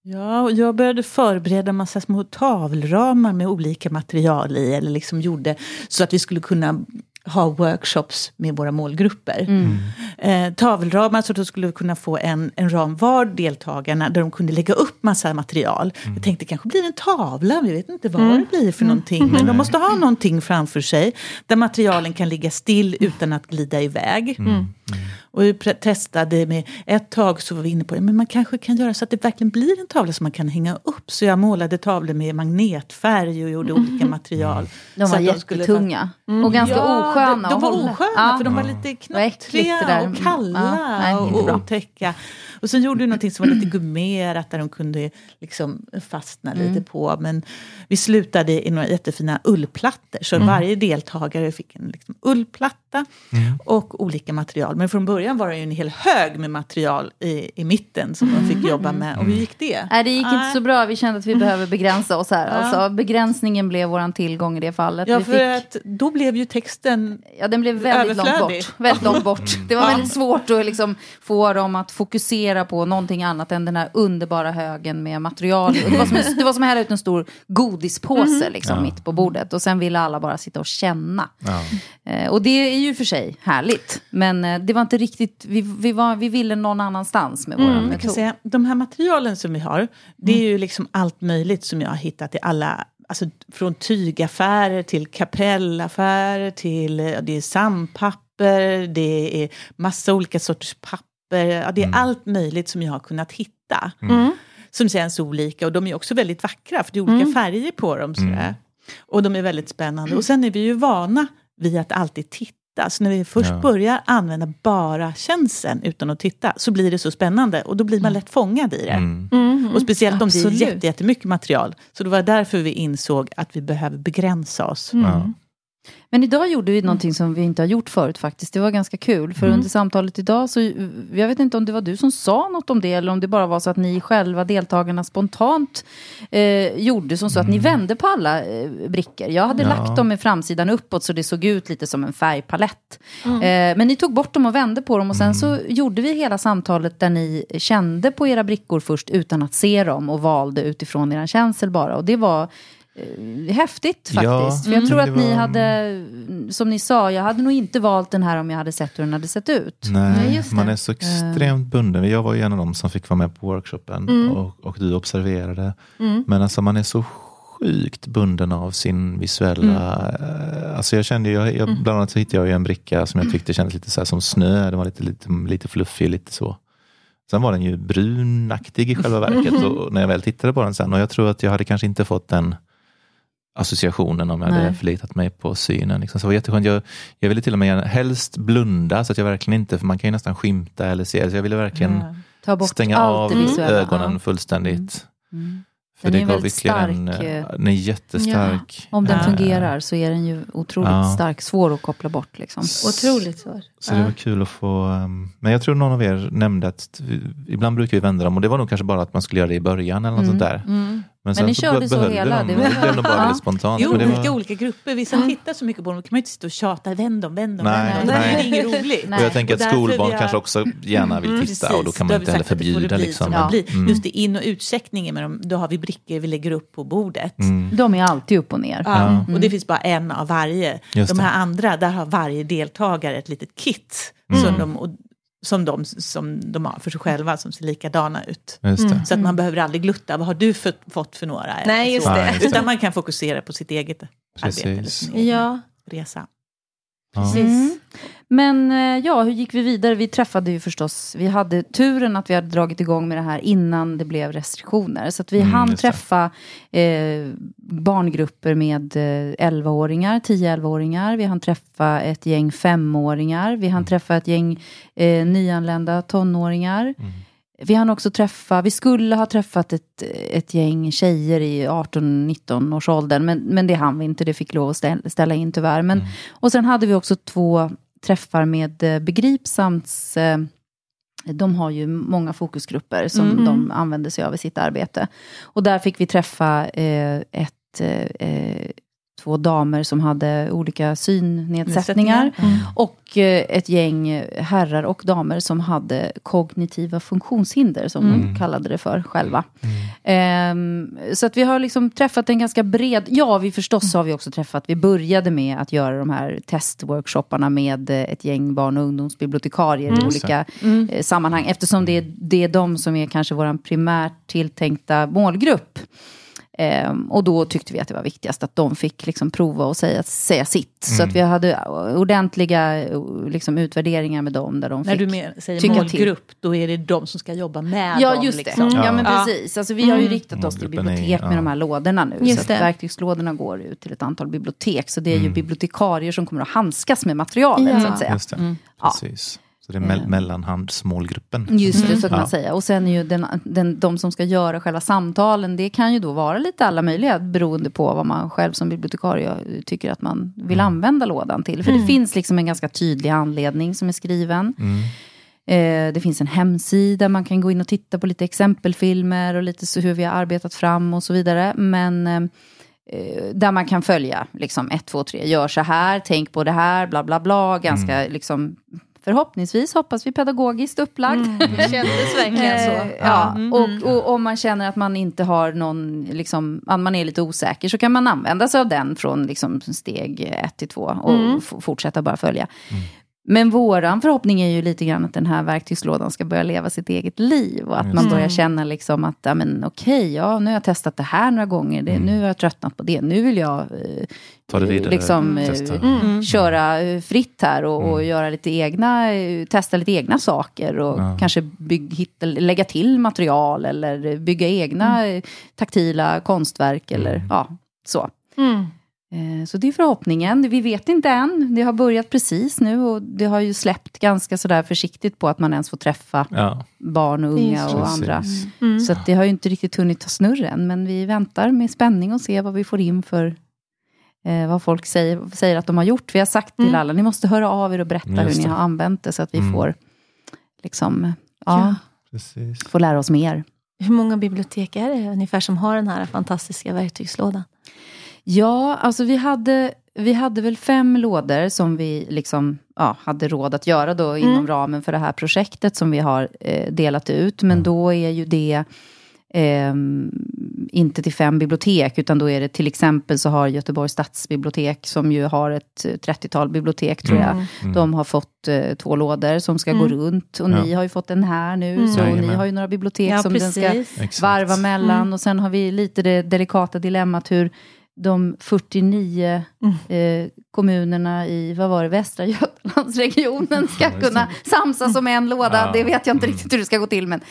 Ja, och jag började förbereda massa små tavelramar med olika material i. Eller liksom gjorde så att vi skulle kunna ha workshops med våra målgrupper. Mm. Eh, tavelramar så att de skulle kunna få en, en ram var deltagarna där de kunde lägga upp massa material. Jag tänkte kanske blir en tavla, vi vet inte vad det blir för någonting. Men de måste ha någonting framför sig där materialen kan ligga still utan att glida iväg. Och vi testade med, ett tag så var vi inne på, men man kanske kan göra så att det verkligen blir en tavla som man kan hänga upp. Så jag målade tavlor med magnetfärg och gjorde olika material. De var att de skulle jättetunga. Och ganska osköna de, de var osköna Ja. för de var lite var äckligt det knottriga och kalla Ja, och bra. otäcka. Och sen gjorde vi någonting som var lite gummerat där de kunde liksom fastna Mm. lite på. Men vi slutade i några jättefina ullplattor. Så Mm. varje deltagare fick en liksom ullplatta och olika material. Men från början var det ju en hel hög med material i, i mitten som de fick jobba med. Och hur gick det? Mm. Nej, det gick inte så bra. Vi kände att vi behöver begränsa oss här. Alltså, begränsningen blev vår tillgång i det fallet. Ja, vi för fick, att då blev ju texten ja, den blev väldigt långt bort. Väldigt långt bort. Det var väldigt svårt att liksom få dem att fokusera på någonting annat än den här underbara högen med material. Det var som, det var som att hälla ut en stor godispåse liksom, mitt på bordet. Och sen ville alla bara sitta och känna. Ja. Eh, och det är ju för sig härligt. Men eh, det var inte riktigt, vi, vi, var, vi ville någon annanstans med vår kan metod. säga, de här materialen som vi har, det är ju liksom allt möjligt som jag har hittat i alla, alltså från tygaffärer till kapellaffärer till, det är sandpapper, det är massa olika sorters papper, ja, det är allt möjligt som jag har kunnat hitta. Som känns olika och de är också väldigt vackra för det är olika färger på dem. Sådär. Och de är väldigt spännande. Och sen är vi ju vana vid att alltid titta. Så när vi först Ja. börjar använda bara känseln utan att titta så blir det så spännande och då blir man lätt fångad i det. Mm. Och speciellt om det Absolut. är jätte, jättemycket material. Så det var därför vi insåg att vi behöver begränsa oss. Ja. Men idag gjorde vi någonting som vi inte har gjort förut faktiskt. Det var ganska kul. För under samtalet idag så, jag vet inte om det var du som sa något om det eller om det bara var så att ni själva, deltagarna, spontant eh, gjorde som så att ni vände på alla eh, brickor. Jag hade Ja. lagt dem med framsidan uppåt så det såg ut lite som en färgpalett. Eh, men ni tog bort dem och vände på dem och sen så gjorde vi hela samtalet där ni kände på era brickor först utan att se dem och valde utifrån er känsel bara. Och det var häftigt faktiskt. Ja, För jag tror mm, att det ni var- hade, som ni sa, jag hade nog inte valt den här om jag hade sett hur den hade sett ut. Nej, Nej, just man det. är så extremt bunden. Jag var ju en av dem som fick vara med på workshopen och, och du observerade. Men alltså man är så sjukt bunden av sin visuella... eh, Alltså jag kände, ju- jag, jag, bland annat så hittade jag ju en bricka som jag tyckte kändes lite så här som snö. Den var lite, lite, lite fluffig, lite så. Sen var den ju brunaktig i själva verket och när jag väl tittade på den sen. Och jag tror att jag hade kanske inte fått den associationen om jag hade Nej. förlitat mig på synen. Liksom. Så det var jätteskönt. Jag, jag ville till och med gärna, helst blunda så att jag verkligen inte, för man kan ju nästan skymta eller se. Så jag ville verkligen Ja. Ta bort stänga av ögonen Ja. fullständigt. Mm. För Den det är gav väldigt ytterligare en, stark, eh, den är jättestark. Om den Eh, fungerar så är den ju otroligt Ja. stark, svår att koppla bort. Liksom. Otroligt svårt. Så det var kul att få, um, men jag tror någon av er nämnde att vi, ibland brukar vi vända dem och det var nog kanske bara att man skulle göra det i början eller något Mm. sånt där. Men, ni körde så hela, dem. det Det, var- nog bara Ja. väldigt spontant. Men det olika, var, olika grupper. Vissa tittar så mycket på dem, då kan man ju inte sitta och tjata, vänd dem, vänd dem, Nej, vänd dem. Det är nej. inget roligt. Nej. och jag tänker att skolbarn har- kanske också gärna vill titta och då kan då man vi inte heller det förbjuda. det bli Liksom. som det Ja. Mm. Just det, in och utcheckningen med dem, då har vi brickor vi lägger upp på bordet. Mm. De är alltid upp och ner. Ja, Och det finns bara en av varje. Just de det. här andra, där har varje deltagare ett litet kit Mm. som, de, och, som, de, som de har för sig själva, som ser likadana ut. Just det. Så att man behöver aldrig glutta, vad har du för, fått för några? Nej, just Så. det. Nej, just det. Utan man kan fokusera på sitt eget arbete eller Precis. sin egen Ja. resa. Precis. Mm. Men eh, ja, hur gick vi vidare? Vi träffade ju förstås, vi hade turen att vi hade dragit igång med det här innan det blev restriktioner. Så att vi Mm, hann träffa eh, barngrupper med eh, 11-åringar, 10-11-åringar. Vi hann träffa ett gäng femåringar. Vi hann träffa ett gäng eh, nyanlända tonåringar. Mm. Vi hann också träffa, vi skulle ha träffat ett, ett gäng tjejer i 18-19 års åldern, men, men det hann vi inte, det fick lov att ställa, ställa in tyvärr. Men, Och sen hade vi också två träffar med eh, Begripsams, eh, de har ju många fokusgrupper som Mm. de använder sig av i sitt arbete. Och där fick vi träffa eh, ett, två damer som hade olika synnedsättningar. Mm. Och eh, ett gäng herrar och damer som hade kognitiva funktionshinder, som de kallade det för själva. Ehm, så att vi har liksom träffat en ganska bred... Ja, vi förstås har vi också träffat... Vi började med att göra de här testworkshopparna med eh, ett gäng barn och ungdomsbibliotekarier i olika eh, sammanhang. Eftersom det är, det är de som är kanske vår primärt tilltänkta målgrupp. Ehm, och då tyckte vi att det var viktigast att de fick liksom prova och säga, säga sitt. Så att vi hade ordentliga eh, liksom, utvärderingar med dem. Där de När fick du med, säger tycka till. målgrupp, då är det de som ska jobba med Ja, dem. just liksom. det. Ja, Ja. men Ja. precis. Alltså, vi har ju riktat oss till bibliotek med ja. de här lådorna nu. Just så att verktygslådorna går ut till ett antal bibliotek. Så det är ju bibliotekarier som kommer att handskas med materialet, Ja. så att säga. Just det. Ja. Precis. Så det är me- mellanhandsmålgruppen. Just det, så kan Ja. man säga. Och sen ju den, den, de som ska göra själva samtalen, det kan ju då vara lite alla möjliga, beroende på vad man själv som bibliotekarie tycker att man vill använda lådan till. För det finns liksom en ganska tydlig anledning som är skriven. Mm. Eh, det finns en hemsida, man kan gå in och titta på lite exempelfilmer och lite så hur vi har arbetat fram och så vidare. Men eh, eh, där man kan följa, liksom 1, 2, 3, gör så här, tänk på det här, bla bla bla. Ganska liksom, förhoppningsvis hoppas vi pedagogiskt upplagd. Det kändes verkligen så. Eh, ja, och, och om man känner att man inte har någon, liksom, att man är lite osäker så kan man använda sig av den från liksom, steg ett till två och f- fortsätta bara följa. Men våran förhoppning är ju lite grann att den här verktygslådan ska börja leva sitt eget liv. Och att man börjar känna liksom att, ja men okej, ja nu har jag testat det här några gånger, det, nu har jag tröttnat på det, nu vill jag eh, Ta det vidare. liksom, eh, testa. köra eh, fritt här och, och göra lite egna, eh, testa lite egna saker och Ja. kanske bygg, hitta, lägga till material eller bygga egna eh, taktila konstverk eller ja, så. Mm. Eh, Så det är förhoppningen. Vi vet inte än. Det har börjat precis nu och det har ju släppt ganska sådär försiktigt på att man ens får träffa Ja, barn och unga och andra. Mm. Så att det har ju inte riktigt hunnit ta snurren, men vi väntar med spänning och ser vad vi får in för eh, vad folk säger, säger att de har gjort. Vi har sagt till Mm. alla, ni måste höra av er och berätta Just hur ni har använt det så att vi Mm. får liksom, ja, Ja. får lära oss mer. Hur många bibliotek är det ungefär som har den här fantastiska verktygslådan? Ja, alltså vi hade, vi hade väl fem lådor som vi liksom, ja, hade råd att göra då inom ramen för det här projektet som vi har eh, delat ut. Men då är ju det ehm, inte till fem bibliotek, utan då är det till exempel så har Göteborgs stadsbibliotek, som ju har ett eh, 30-tal bibliotek tror jag, de har fått eh, två lådor som ska gå runt. Och Ja. ni har ju fått en här nu, så Jajamän. ni har ju några bibliotek Ja, som den ska precis. Exakt. varva mellan. Och sen har vi lite det delikata dilemmat hur de 49 eh, kommunerna i, vad var det, Västra Götalandsregionen ska kunna samsas om en låda. Ja. Det vet jag inte riktigt hur det ska gå till. Men,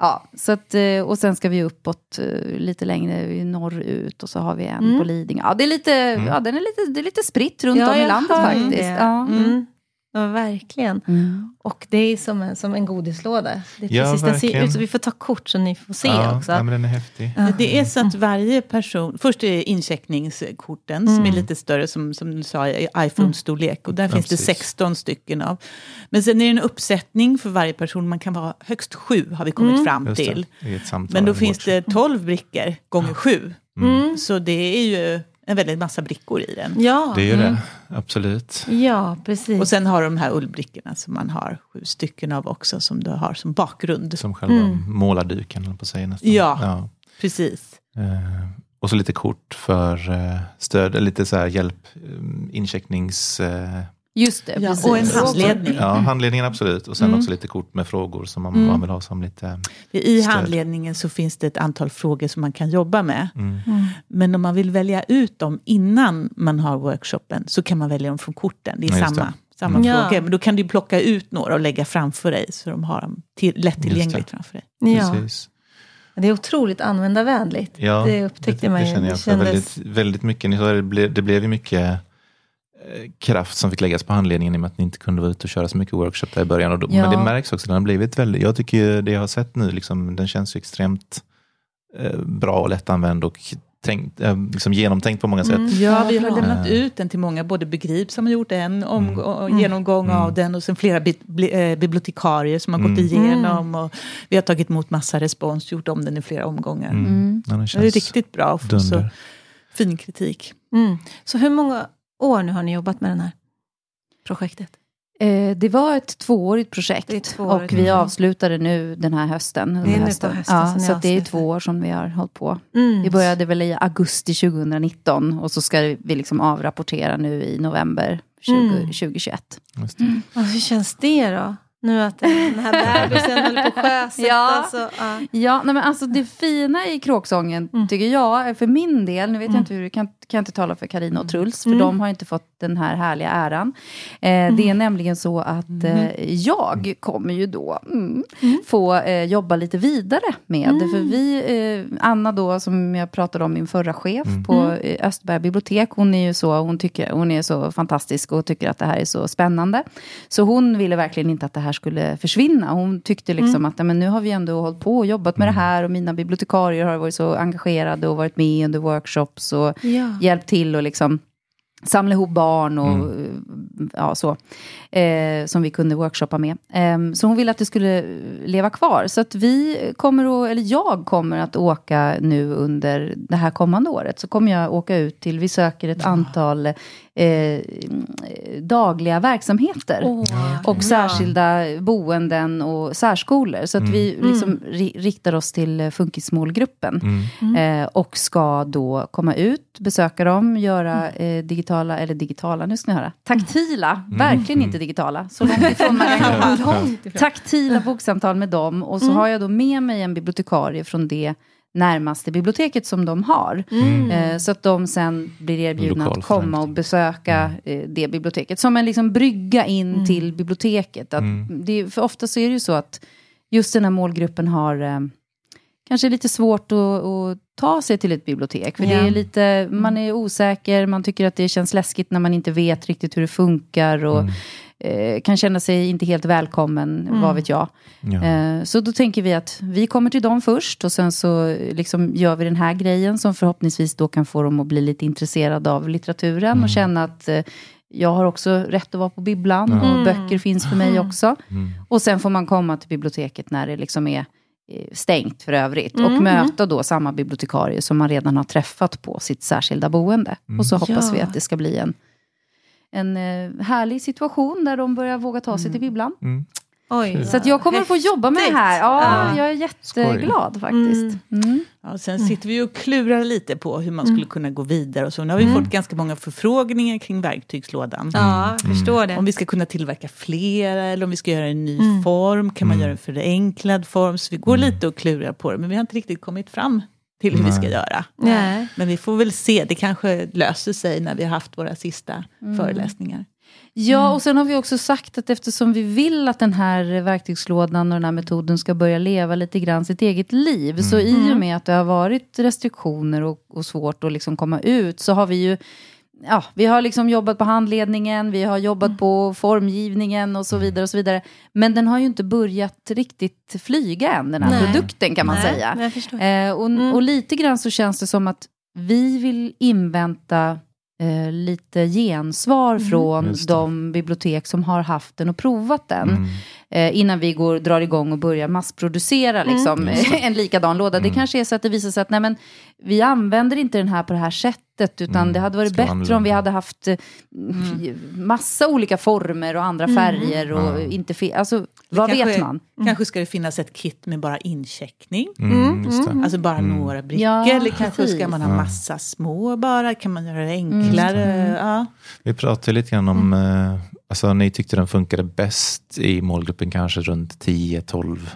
ja, så att, eh, och sen ska vi uppåt eh, lite längre norrut och så har vi en på Lidingö. Ja, det är lite, ja, den är lite, det är lite spritt runt om i landet faktiskt. Ja. Mm. Ja, verkligen. Mm. Och det är som en, som en godislåda. Det är Ja, precis, den ser ut så vi får ta kort så ni får se ja, också. Ja, men den är häftig. Det är så att varje person, först är incheckningskorten som är lite större som, som du sa i iPhone-storlek och där finns det precis. 16 stycken av. Men sen är det en uppsättning för varje person, man kan vara högst sju har vi kommit fram Just det, till. Men då finns det 12 brickor gånger sju. Mm. Så det är ju en väldigt massa brickor i den. Ja, Det är ju det, absolut. ja, precis. Och sen har de här ullbrickorna som man har sju stycken av också som du har som bakgrund. Som själva målarduken, eller på säga nästan. Ja. ja. Precis. Eh, och så lite kort för eh, stöd, eller lite så här hjälp, eh, inchecknings... Just det, Ja, precis. och en handledning. Ja, handledningen absolut. Och sen Mm. också lite kort med frågor som man, Mm. man vill ha som lite... I Stöd. handledningen så finns det ett antal frågor som man kan jobba med. Mm. Men om man vill välja ut dem innan man har workshopen så kan man välja dem från korten. Det är Ja, samma, det. samma Mm. Frågor. Men då kan du plocka ut några och lägga framför dig så de har dem till, lättillgängligt framför dig. Ja. Precis. Det är otroligt användarvänligt. Ja, det upptäckte man ju. Det känner jag Det också. kändes- Väldigt, väldigt mycket. Ni sa det blev, det blev ju mycket kraft som fick läggas på handledningen i och med att ni inte kunde vara ute och köra så mycket workshop där i början. Och då, Ja. Men det märks också, den har blivit väldigt, jag tycker ju det jag har sett nu, liksom, den känns ju extremt eh, bra och lättanvänd och tänkt, eh, liksom genomtänkt på många sätt. Mm. Ja, vi har bra. lämnat Eh. ut den till många, både Begrip som har gjort en om, Mm. och Mm. genomgång av Mm. den och sen flera bi, bli, eh, bibliotekarier som har gått Mm. igenom. Och vi har tagit emot massa respons, gjort om den i flera omgångar. Mm. Mm. Ja, den Det är riktigt bra få så dunder. fin kritik. Mm. Så hur många år nu har ni jobbat med det här projektet? Eh, det var ett tvåårigt projekt Det är ett tvåårigt och vi projekt. avslutade nu den här hösten. Det är under nu på hösten. hösten ja, så att det är två år som vi har hållit på. Mm. Vi började väl i augusti 2019 och så ska vi liksom avrapportera nu i november 20, Mm. 2021. Just det. Och hur känns det då? Nu att den här bebisen håller på att sjösättas. Ja. och så, ja. Ja, nej men alltså det fina i kråksången Mm. tycker jag, för min del, nu vet Mm. jag inte hur, kan, kan jag inte tala för Karina och Truls, för Mm. de har inte fått den här härliga äran. Eh, Det är nämligen så att eh, jag kommer ju då mm, Mm. få eh, jobba lite vidare med, Mm. för vi, eh, Anna då, som jag pratade om, min förra chef Mm. på eh, Östberga bibliotek, hon är ju så, hon, tycker, hon är så fantastisk och tycker att det här är så spännande. Så hon ville verkligen inte att det här skulle försvinna. Hon tyckte liksom att ja, men nu har vi ändå hållit på och jobbat med det här och mina bibliotekarier har varit så engagerade och varit med under workshops och Ja. hjälpt till och liksom samla ihop barn och Mm. eh, ja, så. Eh, som vi kunde workshoppa med. Ehm, så hon ville att det skulle leva kvar. Så att vi kommer att, eller jag kommer att åka nu under det här kommande året. Så kommer jag åka ut till, vi söker ett antal eh, dagliga verksamheter. Åh, Och ja. särskilda boenden och särskolor. Så att Mm. vi liksom ri- riktar oss till eh, funkismålgruppen. Mm. Eh, och ska då komma ut, besöka dem, göra eh, digitala, eller digitala, nu ska ni höra, taktila, verkligen inte digitala, så långt ifrån man kan komma. Taktila boksamtal med dem och så har jag då med mig en bibliotekarie från det närmaste biblioteket som de har. Mm. Eh, så att de sen blir erbjudna Lokal att komma och besöka eh, det biblioteket. Som en liksom brygga in Mm. till biblioteket. Att Mm. det, för ofta så är det ju så att just den här målgruppen har eh, kanske lite svårt att, att ta sig till ett bibliotek. För det Ja. är lite, man är osäker, man tycker att det känns läskigt när man inte vet riktigt hur det funkar. Och Mm. Eh, kan känna sig inte helt välkommen, Mm. vad vet jag. Ja. Eh, Så då tänker vi att vi kommer till dem först och sen så liksom gör vi den här grejen som förhoppningsvis då kan få dem att bli lite intresserade av litteraturen Mm. och känna att eh, jag har också rätt att vara på bibblan Ja. och Mm. böcker finns för mig också. Mm. Och sen får man komma till biblioteket när det liksom är stängt för övrigt Mm. och möta då samma bibliotekarie som man redan har träffat på sitt särskilda boende. Mm. Och så hoppas Ja. vi att det ska bli en, en eh, härlig situation där de börjar våga ta sig till bibblan. Mm. Oj. Så att jag kommer att få jobba med det här. Ja, Ja. jag är jätteglad faktiskt. Mm. Ja, sen sitter vi och klurar lite på hur man skulle kunna gå vidare. Och så. Nu har vi fått ganska många förfrågningar kring verktygslådan. Ja, förstår det. Om vi ska kunna tillverka flera eller om vi ska göra en ny Mm. form. Kan man Mm. göra en förenklad form? Så vi går lite och klurar på det. Men vi har inte riktigt kommit fram till hur vi ska Nej. göra. Nej. Men vi får väl se. Det kanske löser sig när vi har haft våra sista föreläsningar. Ja, och sen har vi också sagt att eftersom vi vill att den här verktygslådan och den här metoden ska börja leva lite grann sitt eget liv. Så i och med att det har varit restriktioner och, och svårt att liksom komma ut så har vi ju Ja, vi har liksom jobbat på handledningen, vi har jobbat på formgivningen och så vidare. och så vidare. Men den har ju inte börjat riktigt flyga än, den här Nej. produkten kan man Nej, säga. Eh, och, Mm. och lite grann så känns det som att vi vill invänta eh, lite gensvar från Just det. de bibliotek som har haft den och provat den. Mm. Eh, innan vi går, drar igång och börjar massproducera liksom, en likadan låda. Det Mm. kanske är så att det visar sig att nej, men, vi använder inte den här på det här sättet. Utan Mm. det hade varit Ska bättre om vi annorlunda. hade haft eh, massa olika former och andra färger. Och Ja. inte alltså, vad kanske- vet man? Kanske ska det finnas ett kit med bara incheckning. Mm. Alltså bara Mm. några brickor. Ja, eller kanske precis. ska man ha massa små bara. Kan man göra det enklare? Ja. Vi pratade lite grann om, Mm. eh, alltså, ni tyckte den funkade bäst i målgruppen kanske runt 10-12?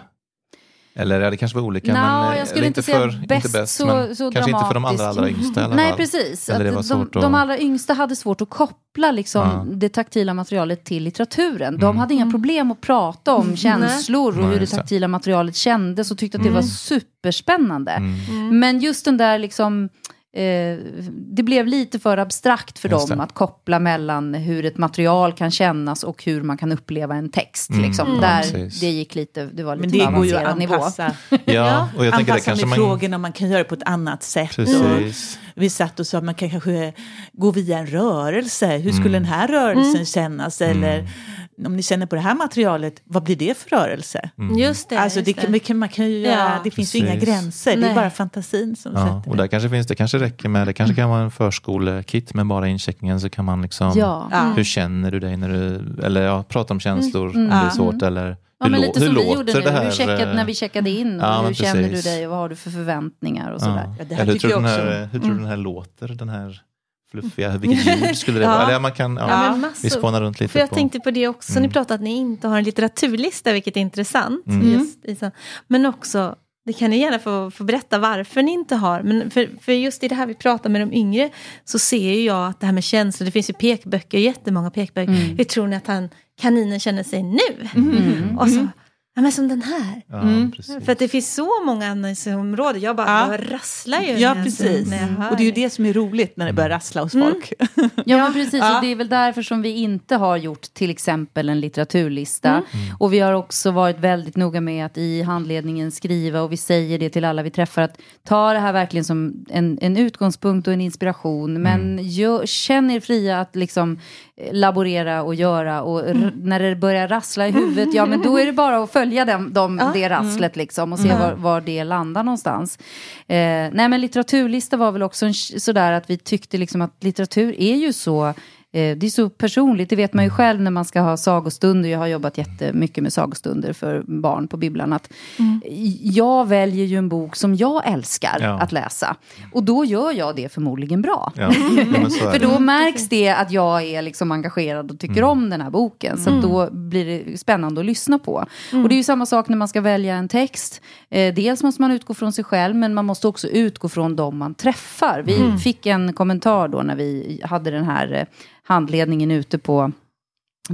Eller ja, det kanske var olika. Nå, men, eh, jag skulle eller inte säga för, bäst inte bäst, så- men så Kanske inte för de allra, allra yngsta alla Nej, precis. Eller det de, att- de allra yngsta hade svårt att koppla liksom, Ja. det taktila materialet till litteraturen. De Mm. hade inga problem att prata om känslor och Nej, hur det taktila materialet kändes och tyckte att det var superspännande. Mm. Men just den där liksom Eh, det blev lite för abstrakt för Just dem det. att koppla mellan hur ett material kan kännas och hur man kan uppleva en text. Mm. Liksom. Mm. Där Precis. det gick lite, det var lite Men det går ju att nivå. anpassa, Ja, och jag tänker det anpassa kanske med man... frågorna man kan göra det på ett annat sätt. Och vi satt och sa att man kan kanske gå via en rörelse. Hur skulle Mm. den här rörelsen kännas? Eller om ni känner på det här materialet, vad blir det för rörelse? Mm. Just det. alltså det, just kan, man kan, man kan ju Ja. det finns ju inga Precis. gränser, det Nej. är bara fantasin som Ja, sätter och det. där kanske finns det, kanske räcker med, det kanske kan vara en förskolekit med bara incheckningen så kan man liksom, Ja. Ja. hur känner du dig när du, eller ja, prata om känslor om det Mm. är svårt eller Ja, hur, men lite som vi låter gjorde nu, det här? hur checkade, eh, när vi checkade in. Och Ja, hur känner du precis. dig och vad har du för förväntningar och sådär. Ja, det hur tycker tror, du jag den också. här, hur tror du den här låter, den här fluffiga, vilket ljud skulle det Ja. vara? Eller ja, man kan, ja, vi spånar runt lite För jag på. tänkte på det också, Mm. ni pratade att ni inte har en litteraturlista, vilket är intressant. Mm. Just, Isa. Men också, det kan ni gärna få, få berätta varför ni inte har. Men för, för just i det här vi pratar med de yngre så ser ju jag att det här med känslor, det finns ju pekböcker, jättemånga pekböcker. Mm. Hur tror ni att han, kaninen känner sig nu? Mm. Och så, ja men som den här. Ja, Mm. För att det finns så många användningsområden, jag bara Ja. jag rasslar ju. Ja, när jag- precis. när jag hör Och det är ju det som är roligt när det börjar rassla hos Mm. folk. Ja, men precis. Ja. Och det är väl därför som vi inte har gjort till exempel en litteraturlista. Mm. Och vi har också varit väldigt noga med att i handledningen skriva, och vi säger det till alla vi träffar, att ta det här verkligen som en, en utgångspunkt och en inspiration. Men gör, känn er fria att liksom eh, laborera och göra. Och r- när det börjar rassla i huvudet, ja men då är det bara att följa dem, dem, Ja. det rasslet liksom och se var, var det landar någonstans. Eh, nej men litteraturlista var väl också en, sådär att vi tyckte liksom att litteratur är ju så det är så personligt, det vet man ju själv när man ska ha sagostunder. Jag har jobbat jättemycket med sagostunder för barn på bibblan. Att Jag väljer ju en bok som jag älskar Ja. att läsa. Och då gör jag det förmodligen bra. Ja, ja, För då märks det att jag är liksom engagerad och tycker om den här boken. Så att då blir det spännande att lyssna på. Och det är ju samma sak när man ska välja en text. Eh, dels måste man utgå från sig själv, men man måste också utgå från dem man träffar. Vi fick en kommentar då när vi hade den här eh, handledningen ute på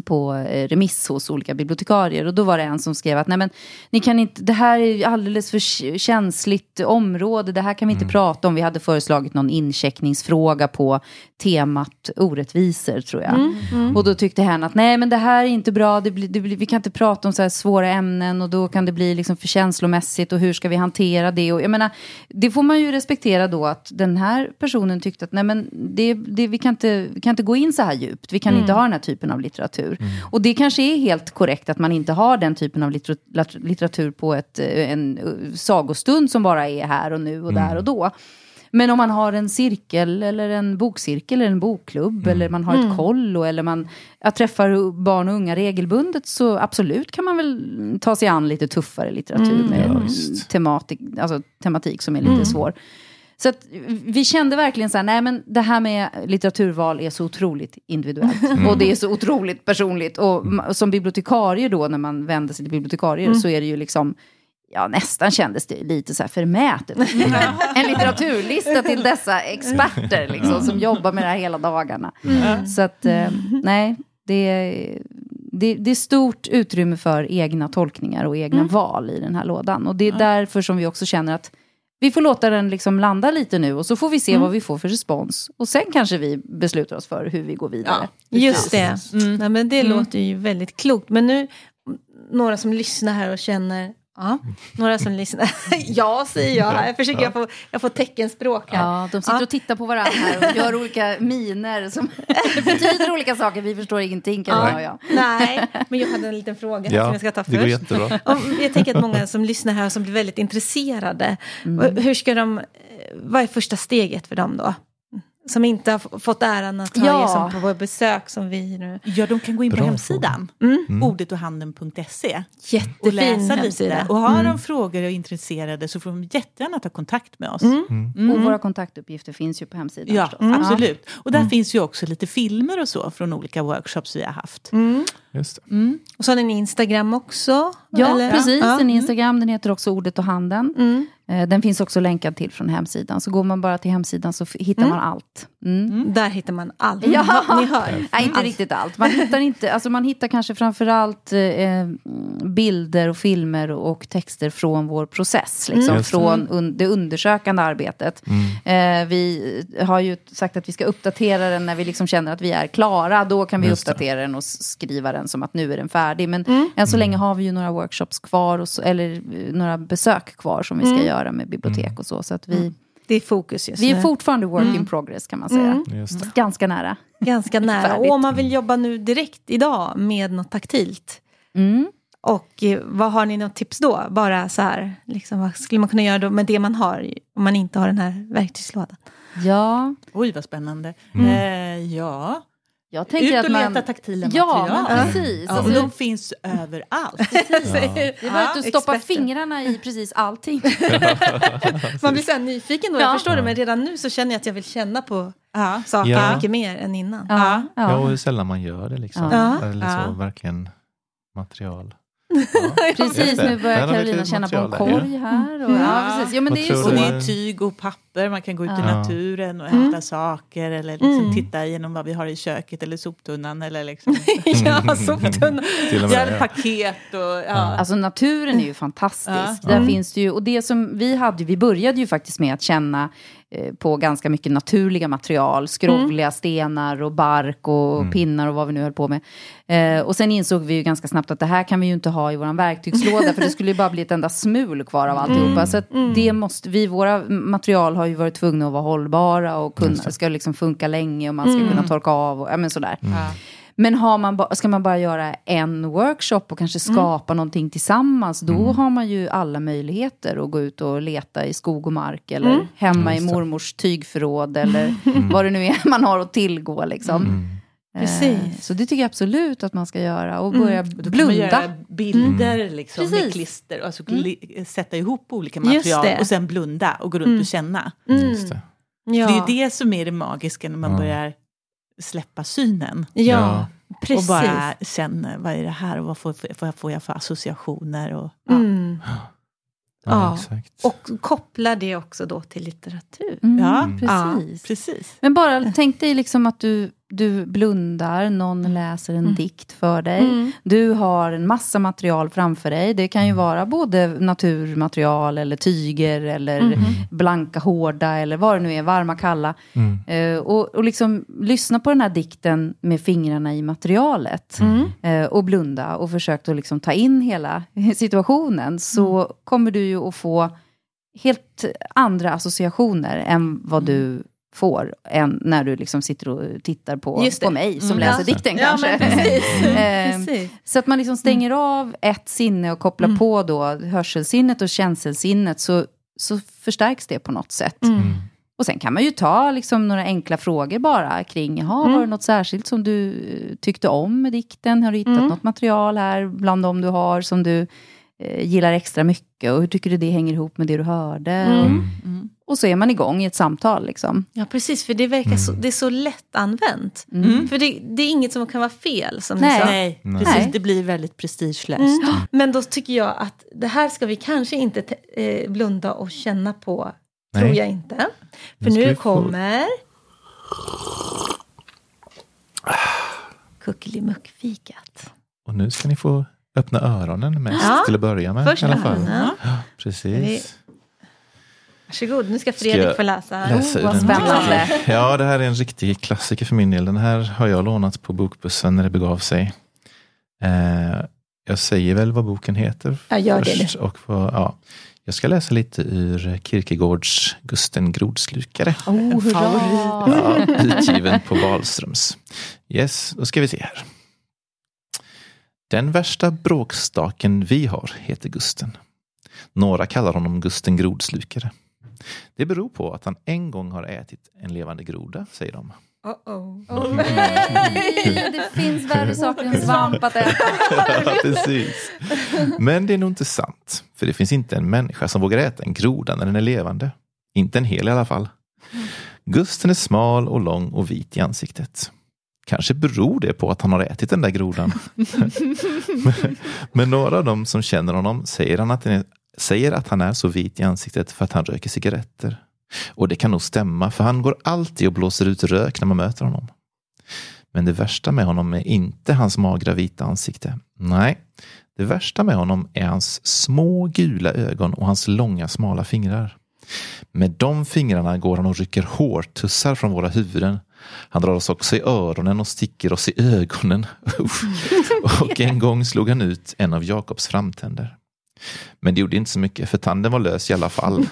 på eh, remiss hos olika bibliotekarier och då var det en som skrev att nej men ni kan inte, det här är alldeles för känsligt område, det här kan vi inte prata om. Vi hade föreslagit någon incheckningsfråga på temat orättvisor tror jag. Och då tyckte hen att nej men det här är inte bra, det blir, det blir, vi kan inte prata om så här svåra ämnen och då kan det bli liksom för känslomässigt och hur ska vi hantera det? Och jag menar, det får man ju respektera då att den här personen tyckte att nej men det, det, vi, kan inte, vi kan inte gå in så här djupt, vi kan inte ha den här typen av litteratur. Och det kanske är helt korrekt att man inte har den typen av litter- litteratur på ett, eh, en eh, sagostund som bara är här och nu och där och då. Men om man har en cirkel eller en bokcirkel eller en bokklubb eller man har ett kollo eller man jag träffar barn och unga regelbundet så absolut kan man väl ta sig an lite tuffare litteratur med Ja, tematik, alltså, tematik som är lite svår. Så att vi kände verkligen så här, nej men det här med litteraturval är så otroligt individuellt. Och det är så otroligt personligt. Och som bibliotekarie då, när man vänder sig till bibliotekarier, så är det ju liksom, ja nästan kändes det lite så här förmätet. en litteraturlista till dessa experter liksom, som jobbar med det här hela dagarna. Så att, eh, nej, det är, det, det är stort utrymme för egna tolkningar och egna val i den här lådan. Och det är därför som vi också känner att vi får låta den liksom landa lite nu och så får vi se vad vi får för respons. Och sen kanske vi beslutar oss för hur vi går vidare. Just det. Mm. Nej, men det låter ju väldigt klokt. Men nu, några som lyssnar här och känner, ja, några som lyssnar, ja säger jag, jag försöker, jag får, jag får teckenspråk här. Ja, de sitter Ja. och tittar på varandra här och gör olika miner som betyder olika saker. Vi förstår ingenting kan och jag. Nej, men jag hade en liten fråga som Ja, jag ska ta det går först. jättebra. Om, jag tänker att många som lyssnar här som blir väldigt intresserade, Mm. hur ska de, vad är första steget för dem då? Som inte har fått äran att ha Ja. er som på vår besök som vi nu... Ja, de kan gå in på Bra hemsidan. Mm. Ordetochhanden.se. Och Jättefin läsa hemsida. lite. Och har de frågor och är intresserade så får de jättegärna ta kontakt med oss. Mm. Och våra kontaktuppgifter finns ju på hemsidan Ja, förstås. absolut. Och där finns ju också lite filmer och så från olika workshops vi har haft. Mm. Just det. Och så har ni en Instagram också? Ja, eller? precis. Ja. En Instagram, den heter också Ordet och handen. Mm. Eh, Den finns också länkad till från hemsidan. Så går man bara till hemsidan så hittar man allt. Mm. Där hittar man allt. Ja. Ni hör. Nej, inte Allt. riktigt allt. Man hittar, inte, alltså man hittar kanske framförallt eh, bilder och filmer och texter från vår process. Liksom, det. från un, det undersökande arbetet. Eh, vi har ju sagt att vi ska uppdatera den när vi liksom känner att vi är klara. Då kan vi Just det. uppdatera den och skriva den som att nu är den färdig. Men än så länge har vi ju några workshops kvar, och så, eller eh, några besök kvar som vi ska göra med bibliotek och så. Så att vi, Det är fokus just vi är nu. fortfarande work in progress kan man säga. Ganska nära. Ganska nära. Och om man vill jobba nu direkt idag med något taktilt. Mm. Och eh, vad har ni något tips då? Bara så här, liksom, vad skulle man kunna göra då med det man har? Om man inte har den här verktygslådan. Ja, Oj, vad spännande. Eh, ja, jag tänker ut och att man... leta taktila Ja, material. men precis. Ja, och Alltså, de finns överallt. Det är bara att du stoppar experter. fingrarna i precis allting. Man blir så här nyfiken då, Ja. jag förstår det. Men redan nu så känner jag att jag vill känna på Ja. saker Ja. mycket mer än innan. Ja, Ja, och ja. hur sällan man gör det liksom. Ja. Eller så, Ja. verkligen material. Ja. Precis, nu börjar lite känna på en korg här. Och, ja, precis. Ja, men det är ju Och så. det är tyg och papper, man kan gå ut i naturen och hämta saker eller liksom Mm. titta igenom vad vi har i köket eller soptunnan eller liksom ja, soptunna. Till och ja, med, ja. paket och ja. Alltså naturen är ju fantastisk. Ja. Där finns det ju, och det som vi hade, vi började ju faktiskt med att känna på ganska mycket naturliga material, skrovliga stenar och bark och pinnar och vad vi nu höll på med. Eh, och sen insåg vi ju ganska snabbt att det här kan vi ju inte ha i vår verktygslåda för det skulle ju bara bli ett enda smul kvar av alltihopa. Så att det måste, vi, våra material har ju varit tvungna att vara hållbara och kunna, ska liksom funka länge och man ska kunna torka av och ja, men sådär. Ja. Men har man ba- ska man bara göra en workshop och kanske skapa någonting tillsammans, då har man ju alla möjligheter att gå ut och leta i skog och mark eller hemma i mormors tygförråd eller vad det nu är man har att tillgå. Liksom. Eh, Precis. Så det tycker jag absolut att man ska göra och börja Då kan man blunda. göra bilder liksom, med klister, alltså li- sätta ihop olika material och sen blunda och gå runt och känna. Just det. Ja. Det är ju det som är det magiska när man Ja. börjar släppa synen. Ja, Ja. precis. Och bara känna vad är det här och vad får, vad får jag för associationer. Och, ja. Mm. Ja, Ja. exakt. Och koppla det också då till litteratur. Mm, Ja. precis. Precis. Men bara tänk dig liksom att du, du blundar, någon läser en dikt för dig. Mm. Du har en massa material framför dig. Det kan ju vara både naturmaterial eller tyger eller blanka, hårda eller vad det nu är, varma, kalla. Mm. Eh, och, och liksom lyssna på den här dikten med fingrarna i materialet. Eh, och blunda och försök att liksom ta in hela situationen. Så kommer du ju att få helt andra associationer än vad du får än när du liksom sitter och tittar på, på mig som Mm. läser Ja. dikten Ja, kanske. men precis. Så att man liksom stänger av ett sinne och kopplar på då hörselsinnet och känselsinnet så, så förstärks det på något sätt. Mm. Och sen kan man ju ta liksom några enkla frågor bara kring, jaha, var det något särskilt som du eh, tyckte om med dikten? Har du hittat något material här bland dem du har som du gillar extra mycket? Och hur tycker du det hänger ihop med det du hörde? Mm. Och så är man igång i ett samtal liksom. Ja, precis. För det verkar så, det är så lätt använt. För det, det är inget som kan vara fel, som Nej. ni sa. Nej, Nej. precis. Nej. Det blir väldigt prestigelöst. Mm. Men då tycker jag att det här ska vi kanske inte te- eh, blunda och känna på. Nej. Tror jag inte. För Nu kommer... Kuckelimuckfikat. Och nu ska ni få öppna öronen mest Ja. till att börja med. Först i alla fall. Ja, precis. Varsågod, nu ska Fredrik jag få läsa. Läsa Oh, vad spännande. Ja, det här är en riktig klassiker för min del. Den här har jag lånat på bokbussen när det begav sig. Eh, jag säger väl vad boken heter Ja, gör det först. Och vad, ja. Jag ska läsa lite ur Kierkegaards Gusten Grodslukare. Oh, hurra! Ja, utgiven på Wahlströms. Yes, då ska vi se här. Den värsta bråkstaken vi har heter Gusten. Några kallar honom Gusten Grodslukare. Det beror på att han en gång har ätit en levande groda, säger de. Uh-oh. Åh nej, det finns värre saker än svamp att äta. Ja, precis. Men det är nog inte sant. För det finns inte en människa som vågar äta en groda när den är levande. Inte en hel i alla fall. Gusten är smal och lång och vit i ansiktet. Kanske beror det på att han har ätit den där grodan. men, några av dem som känner honom säger, han att är, säger att han är så vit i ansiktet för att han röker cigaretter. Och det kan nog stämma, för han går alltid och blåser ut rök när man möter honom. Men det värsta med honom är inte hans magra vita ansikte. Nej, det värsta med honom är hans små gula ögon och hans långa smala fingrar. Med de fingrarna går han och rycker hårtussar från våra huvuden. Han drar oss också i öronen och sticker oss i ögonen. Och en gång slog han ut en av Jakobs framtänder. Men det gjorde inte så mycket, för tanden var lös i alla fall.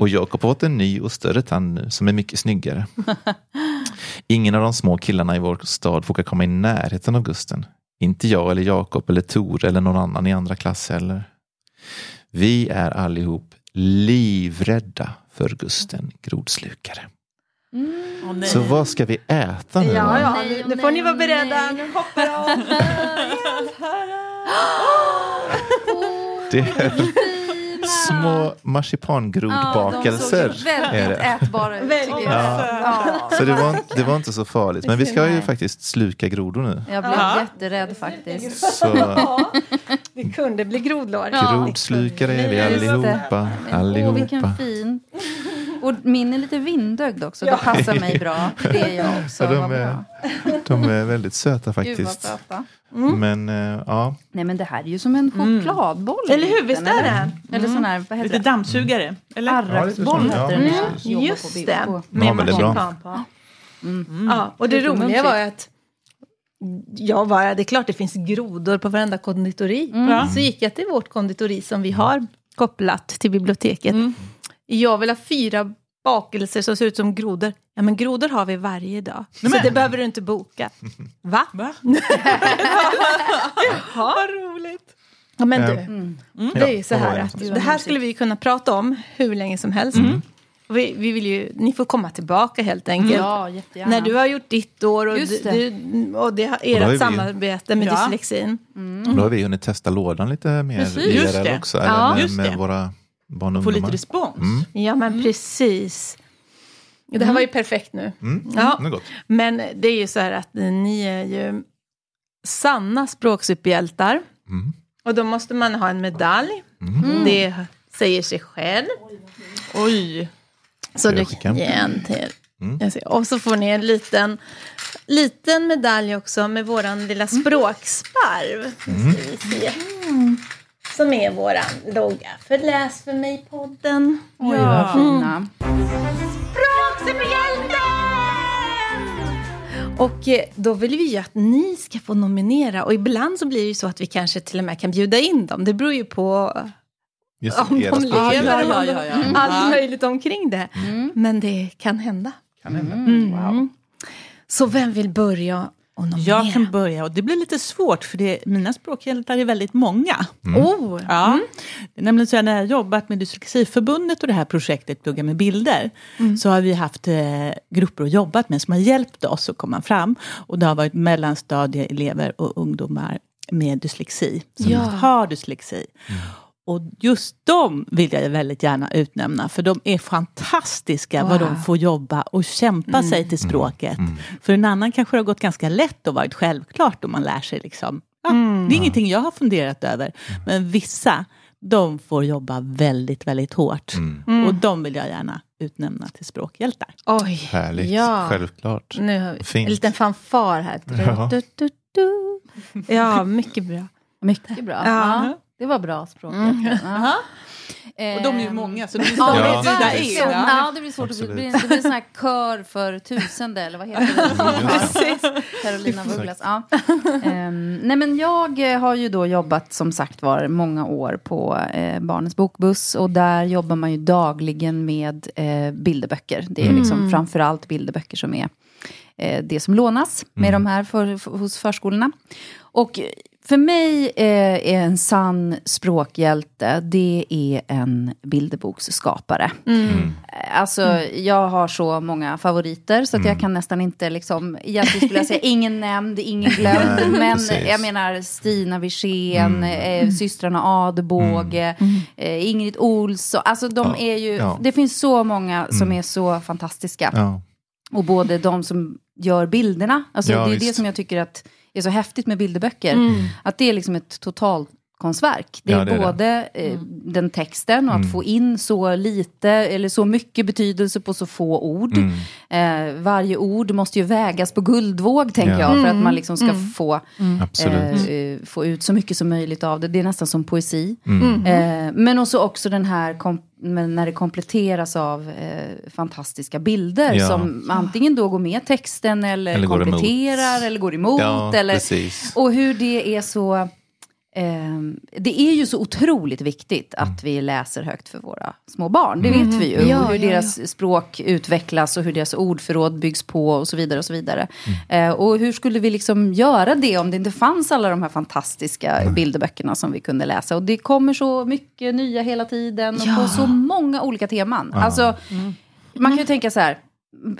Och Jakob har fått en ny och större tand nu, som är mycket snyggare. Ingen av de små killarna i vår stad vågar komma i närheten av Gusten. Inte jag eller Jakob eller Tor eller någon annan i andra klass heller. Vi är allihop livrädda för Gusten Grodslukare. Nej. Så vad ska vi äta nu Ja, ja, Nej, nu, får ni vara beredda. nej. Nu hoppar de. Det är små marsipangrodbakelser. Ja, de såg ju är väldigt det. ätbara ut. Väldigt. jag. Ja. Så det var, det var inte så farligt. Men vi ska ju faktiskt sluka grodor nu. Jag blev Ja. jätterädd faktiskt. Så Ja, det kunde bli grodlår. grodslukare är vi allihopa. Men, Åh, vilken Allihopa. fin. Och min är lite vindögd också. Ja. Det passar mig bra. Det är jag också. Ja, de är-. De är väldigt söta Gud vad faktiskt. söta. Men eh, ja, Nej men det här är ju som en chokladboll. Eller hur, visst är det? Eller sån här, vad heter Lite det? dammsugare, eller? Arraksboll Ja, heter den. jag jobbar Just det. på- Ja, men det är bra. marsipan på. Mm. Ja, och det Lite roliga var ju att jag var, det är klart det finns grodor på varenda konditori. Ja. Så gick jag till vårt konditori som vi har kopplat till biblioteket. Jag vill ha fyra bakelser som ser ut som grodor. Ja men grodor har vi varje dag. Så men- det behöver du inte boka. Va? Va? Vad roligt. Ja men du, Mm. det är ju så här det att det här skulle vi kunna prata om hur länge som helst. Och Vi, vi vill ju, ni får komma tillbaka helt enkelt. Ja, jättegärna. När du har gjort ditt år och, Just det. du, och det ert vi- samarbete med Ja. dyslexin. då har vi hunnit testa lådan lite mer Precis, just IRL det. också. Ja, Eller med, just med det. våra barn och Få lite respons. Mm. Ja men precis. Det här var ju perfekt nu. Mm. Ja. Det är gott. Men det är ju så här att ni är ju sanna språksuperhjältar. Mm. Och då måste man ha en medalj. Mm. Det säger sig själv. Oj. Så du kan ge en till. Mm. Och så får ni en liten, liten medalj också med våran lilla språksparv. Se. Som är våran logga för Läs för mig-podden. Oj, vad fina. Språksuperhjälten! Och eh, då vill vi ju att ni ska få nominera. Och ibland så blir det ju så att vi kanske till och med kan bjuda in dem. Det beror ju på Just om de lever. Ja, ja, ja, ja. Allt Ja. möjligt omkring det. Men det kan hända. Kan hända. Mm. Så vem vill börja och nominera? Jag kan börja och det blir lite svårt för det, mina språkhjältar är väldigt många. Oh, Ja. Det är nämligen så att när jag har jobbat med Dyslexiförbundet och det här projektet Plugga med bilder så har vi haft eh, grupper och jobbat med som har hjälpt oss att komma fram. Och det har varit mellanstadieelever och ungdomar med dyslexi som Ja. har dyslexi. Och just dem vill jag väldigt gärna utnämna för de är fantastiska vad Wow. de får jobba och kämpa sig till språket. För en annan kanske det har gått ganska lätt och varit självklart om man lär sig liksom. Ja, Det är ingenting jag har funderat över. Men vissa, de får jobba väldigt, väldigt hårt. Och de vill jag gärna utnämna till språkhjältar. oj. Härligt, Ja. självklart. Nu har vi Fint. en liten fanfar här. Ja. Du, du, du. Ja, mycket bra. Mycket bra. Ja. Ja. Det var bra språkhjältar. Ja. Och de är ju många så det blir Ja, svårt Ja, att bjuda in. Ja. ja, det blir svårt. att bli- Det blir, det blir en sån här kör för tusende, eller vad heter det? Carolina Vugglas. Ja. Ehm, nej, men jag eh, har ju då jobbat som sagt var många år på eh, Barnens bokbuss. Och där jobbar man ju dagligen med eh, bilderböcker. Det är liksom framförallt bilderböcker som är eh, det som lånas med de här för, för, hos förskolorna. Och för mig eh, är en sann språkhjälte, det är en bilderboksskapare. Mm. Alltså, jag har så många favoriter så att jag kan nästan inte liksom, egentligen skulle jag säga ingen nämnd, ingen glömd. Nej, men precis. jag menar Stina Wirsén, eh, systrarna Adebåge, eh, Ingrid Olsson. Alltså de Ja, är ju, ja. det finns så många som är så fantastiska. Ja. Och både de som gör bilderna, alltså Ja, det är det visst. som jag tycker att är så häftigt med bilderböcker. Mm. Att det är liksom ett totalkonstverk. Det är, Ja, det är det. både eh, den texten och att få in så lite eller så mycket betydelse på så få ord. Mm. Eh, varje ord måste ju vägas på guldvåg tänker Ja. jag för att man liksom ska få, Absolut. eh, få ut så mycket som möjligt av det. Det är nästan som poesi. Mm. Eh, men också, också den här men när det kompletteras av eh, fantastiska bilder Ja. som antingen då går med texten eller, Eller går kompletterar eller går emot. Ja, eller, precis. och hur det är så... ehm, det är ju så otroligt viktigt Mm. att vi läser högt för våra små barn. Det vet vi ju. Ja, hur ja, deras språk utvecklas och hur deras ordförråd byggs på och så vidare. Och så vidare. Mm. Eh, och hur skulle vi liksom göra det om det inte fanns alla de här fantastiska bilderböckerna som vi kunde läsa? Och det kommer så mycket nya hela tiden och Ja. på så många olika teman. Alltså, man kan ju tänka så här,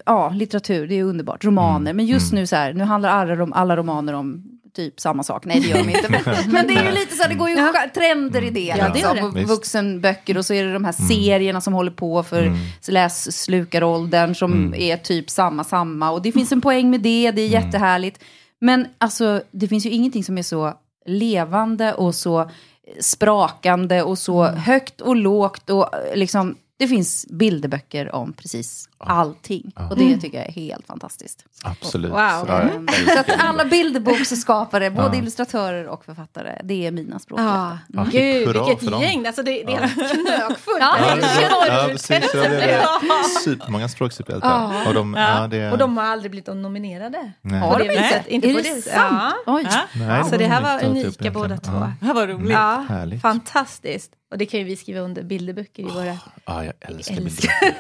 ja, litteratur, det är underbart, romaner, men just nu så här, nu handlar alla, alla romaner om typ samma sak. Nej, det gör de inte. Men, men det är ju lite så här, det går ju Ja. trender i det. Ja, det liksom. det. Och Visst. Vuxenböcker och så är det de här serierna som håller på för lässlukaråldern som är typ samma, samma. Och det finns en poäng med det, det är jättehärligt. Men alltså, det finns ju ingenting som är så levande och så sprakande och så högt och lågt och eh, liksom det finns bilderböcker om precis allting. Och det tycker jag är helt fantastiskt. Absolut. Wow. Ja, jag Mm. Så att det. alla bilderboksskapare, både Ja. illustratörer och författare, det är mina språk. Ja, Ja, gud vilket dem. gäng. Alltså, det, det är knökfullt. Ja, Ja, ja, Ja, precis. Ja, det är supermånga språksuperhjältar. Och, de, ja. det, Och de har aldrig blivit nominerade. Nej. På Har det de inte? Inte Är på det det sant? Ja. Oj. Ja. Nej, Så det här var unika båda två. Ja. Det här var roligt. Ja, Härligt. fantastiskt. Och det kan ju vi skriva under bilderböcker i våra... Ja, jag älskar Älskar. bilder.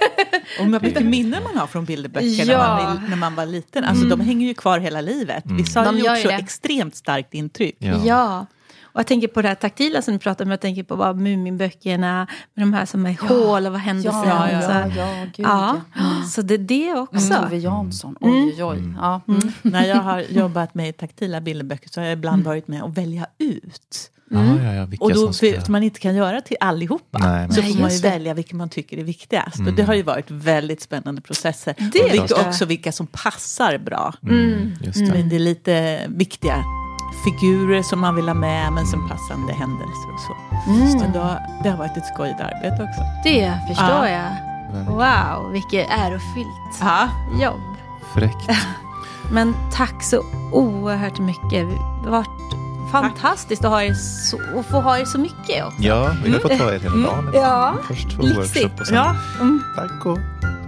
Och vad mycket minnen man har från bilderböcker när, Ja. man, är- när man var liten. Alltså de hänger ju kvar hela livet. Vissa har De gjort så det. extremt starkt intryck. Ja. Ja. Och jag tänker på det här taktila som du pratar om. Jag tänker på bara Muminböckerna. Med de här som är hål och vad hände Ja, sen? ja, ja, Så- ja, gud. ja. ja. Så det är det också. Tove Jansson, oj, oj, oj. Ja. Mm. När jag har jobbat med taktila bilderböcker så har jag ibland varit med och välja ut. Ja, ja, ja, vilka Och då, ska... för man inte kan göra till allihopa, Nej, men- så Nej, får man ju det. välja vilka man tycker är viktigast. Och det har ju varit väldigt spännande processer. Det och vilka, också vilka som passar bra. Mm, just det. Men det är lite viktiga figurer som man vill ha med, men som passande händelser och så. Så då, det har varit ett skojigt arbete också. Det förstår Ja. jag. Wow, vilket ärofyllt Ja. jobb. Fräckt. Men tack så oerhört mycket. Varit Fantastiskt att ha er så, och få ha er så mycket också. Ja, vi har mm. fått ha er hela mm. dagen. Mm. Ja, Först två workshop och sen... Ja. Mm. Tack och, och,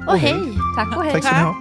och hej. hej. Tack och hej. Tack ska ni ha.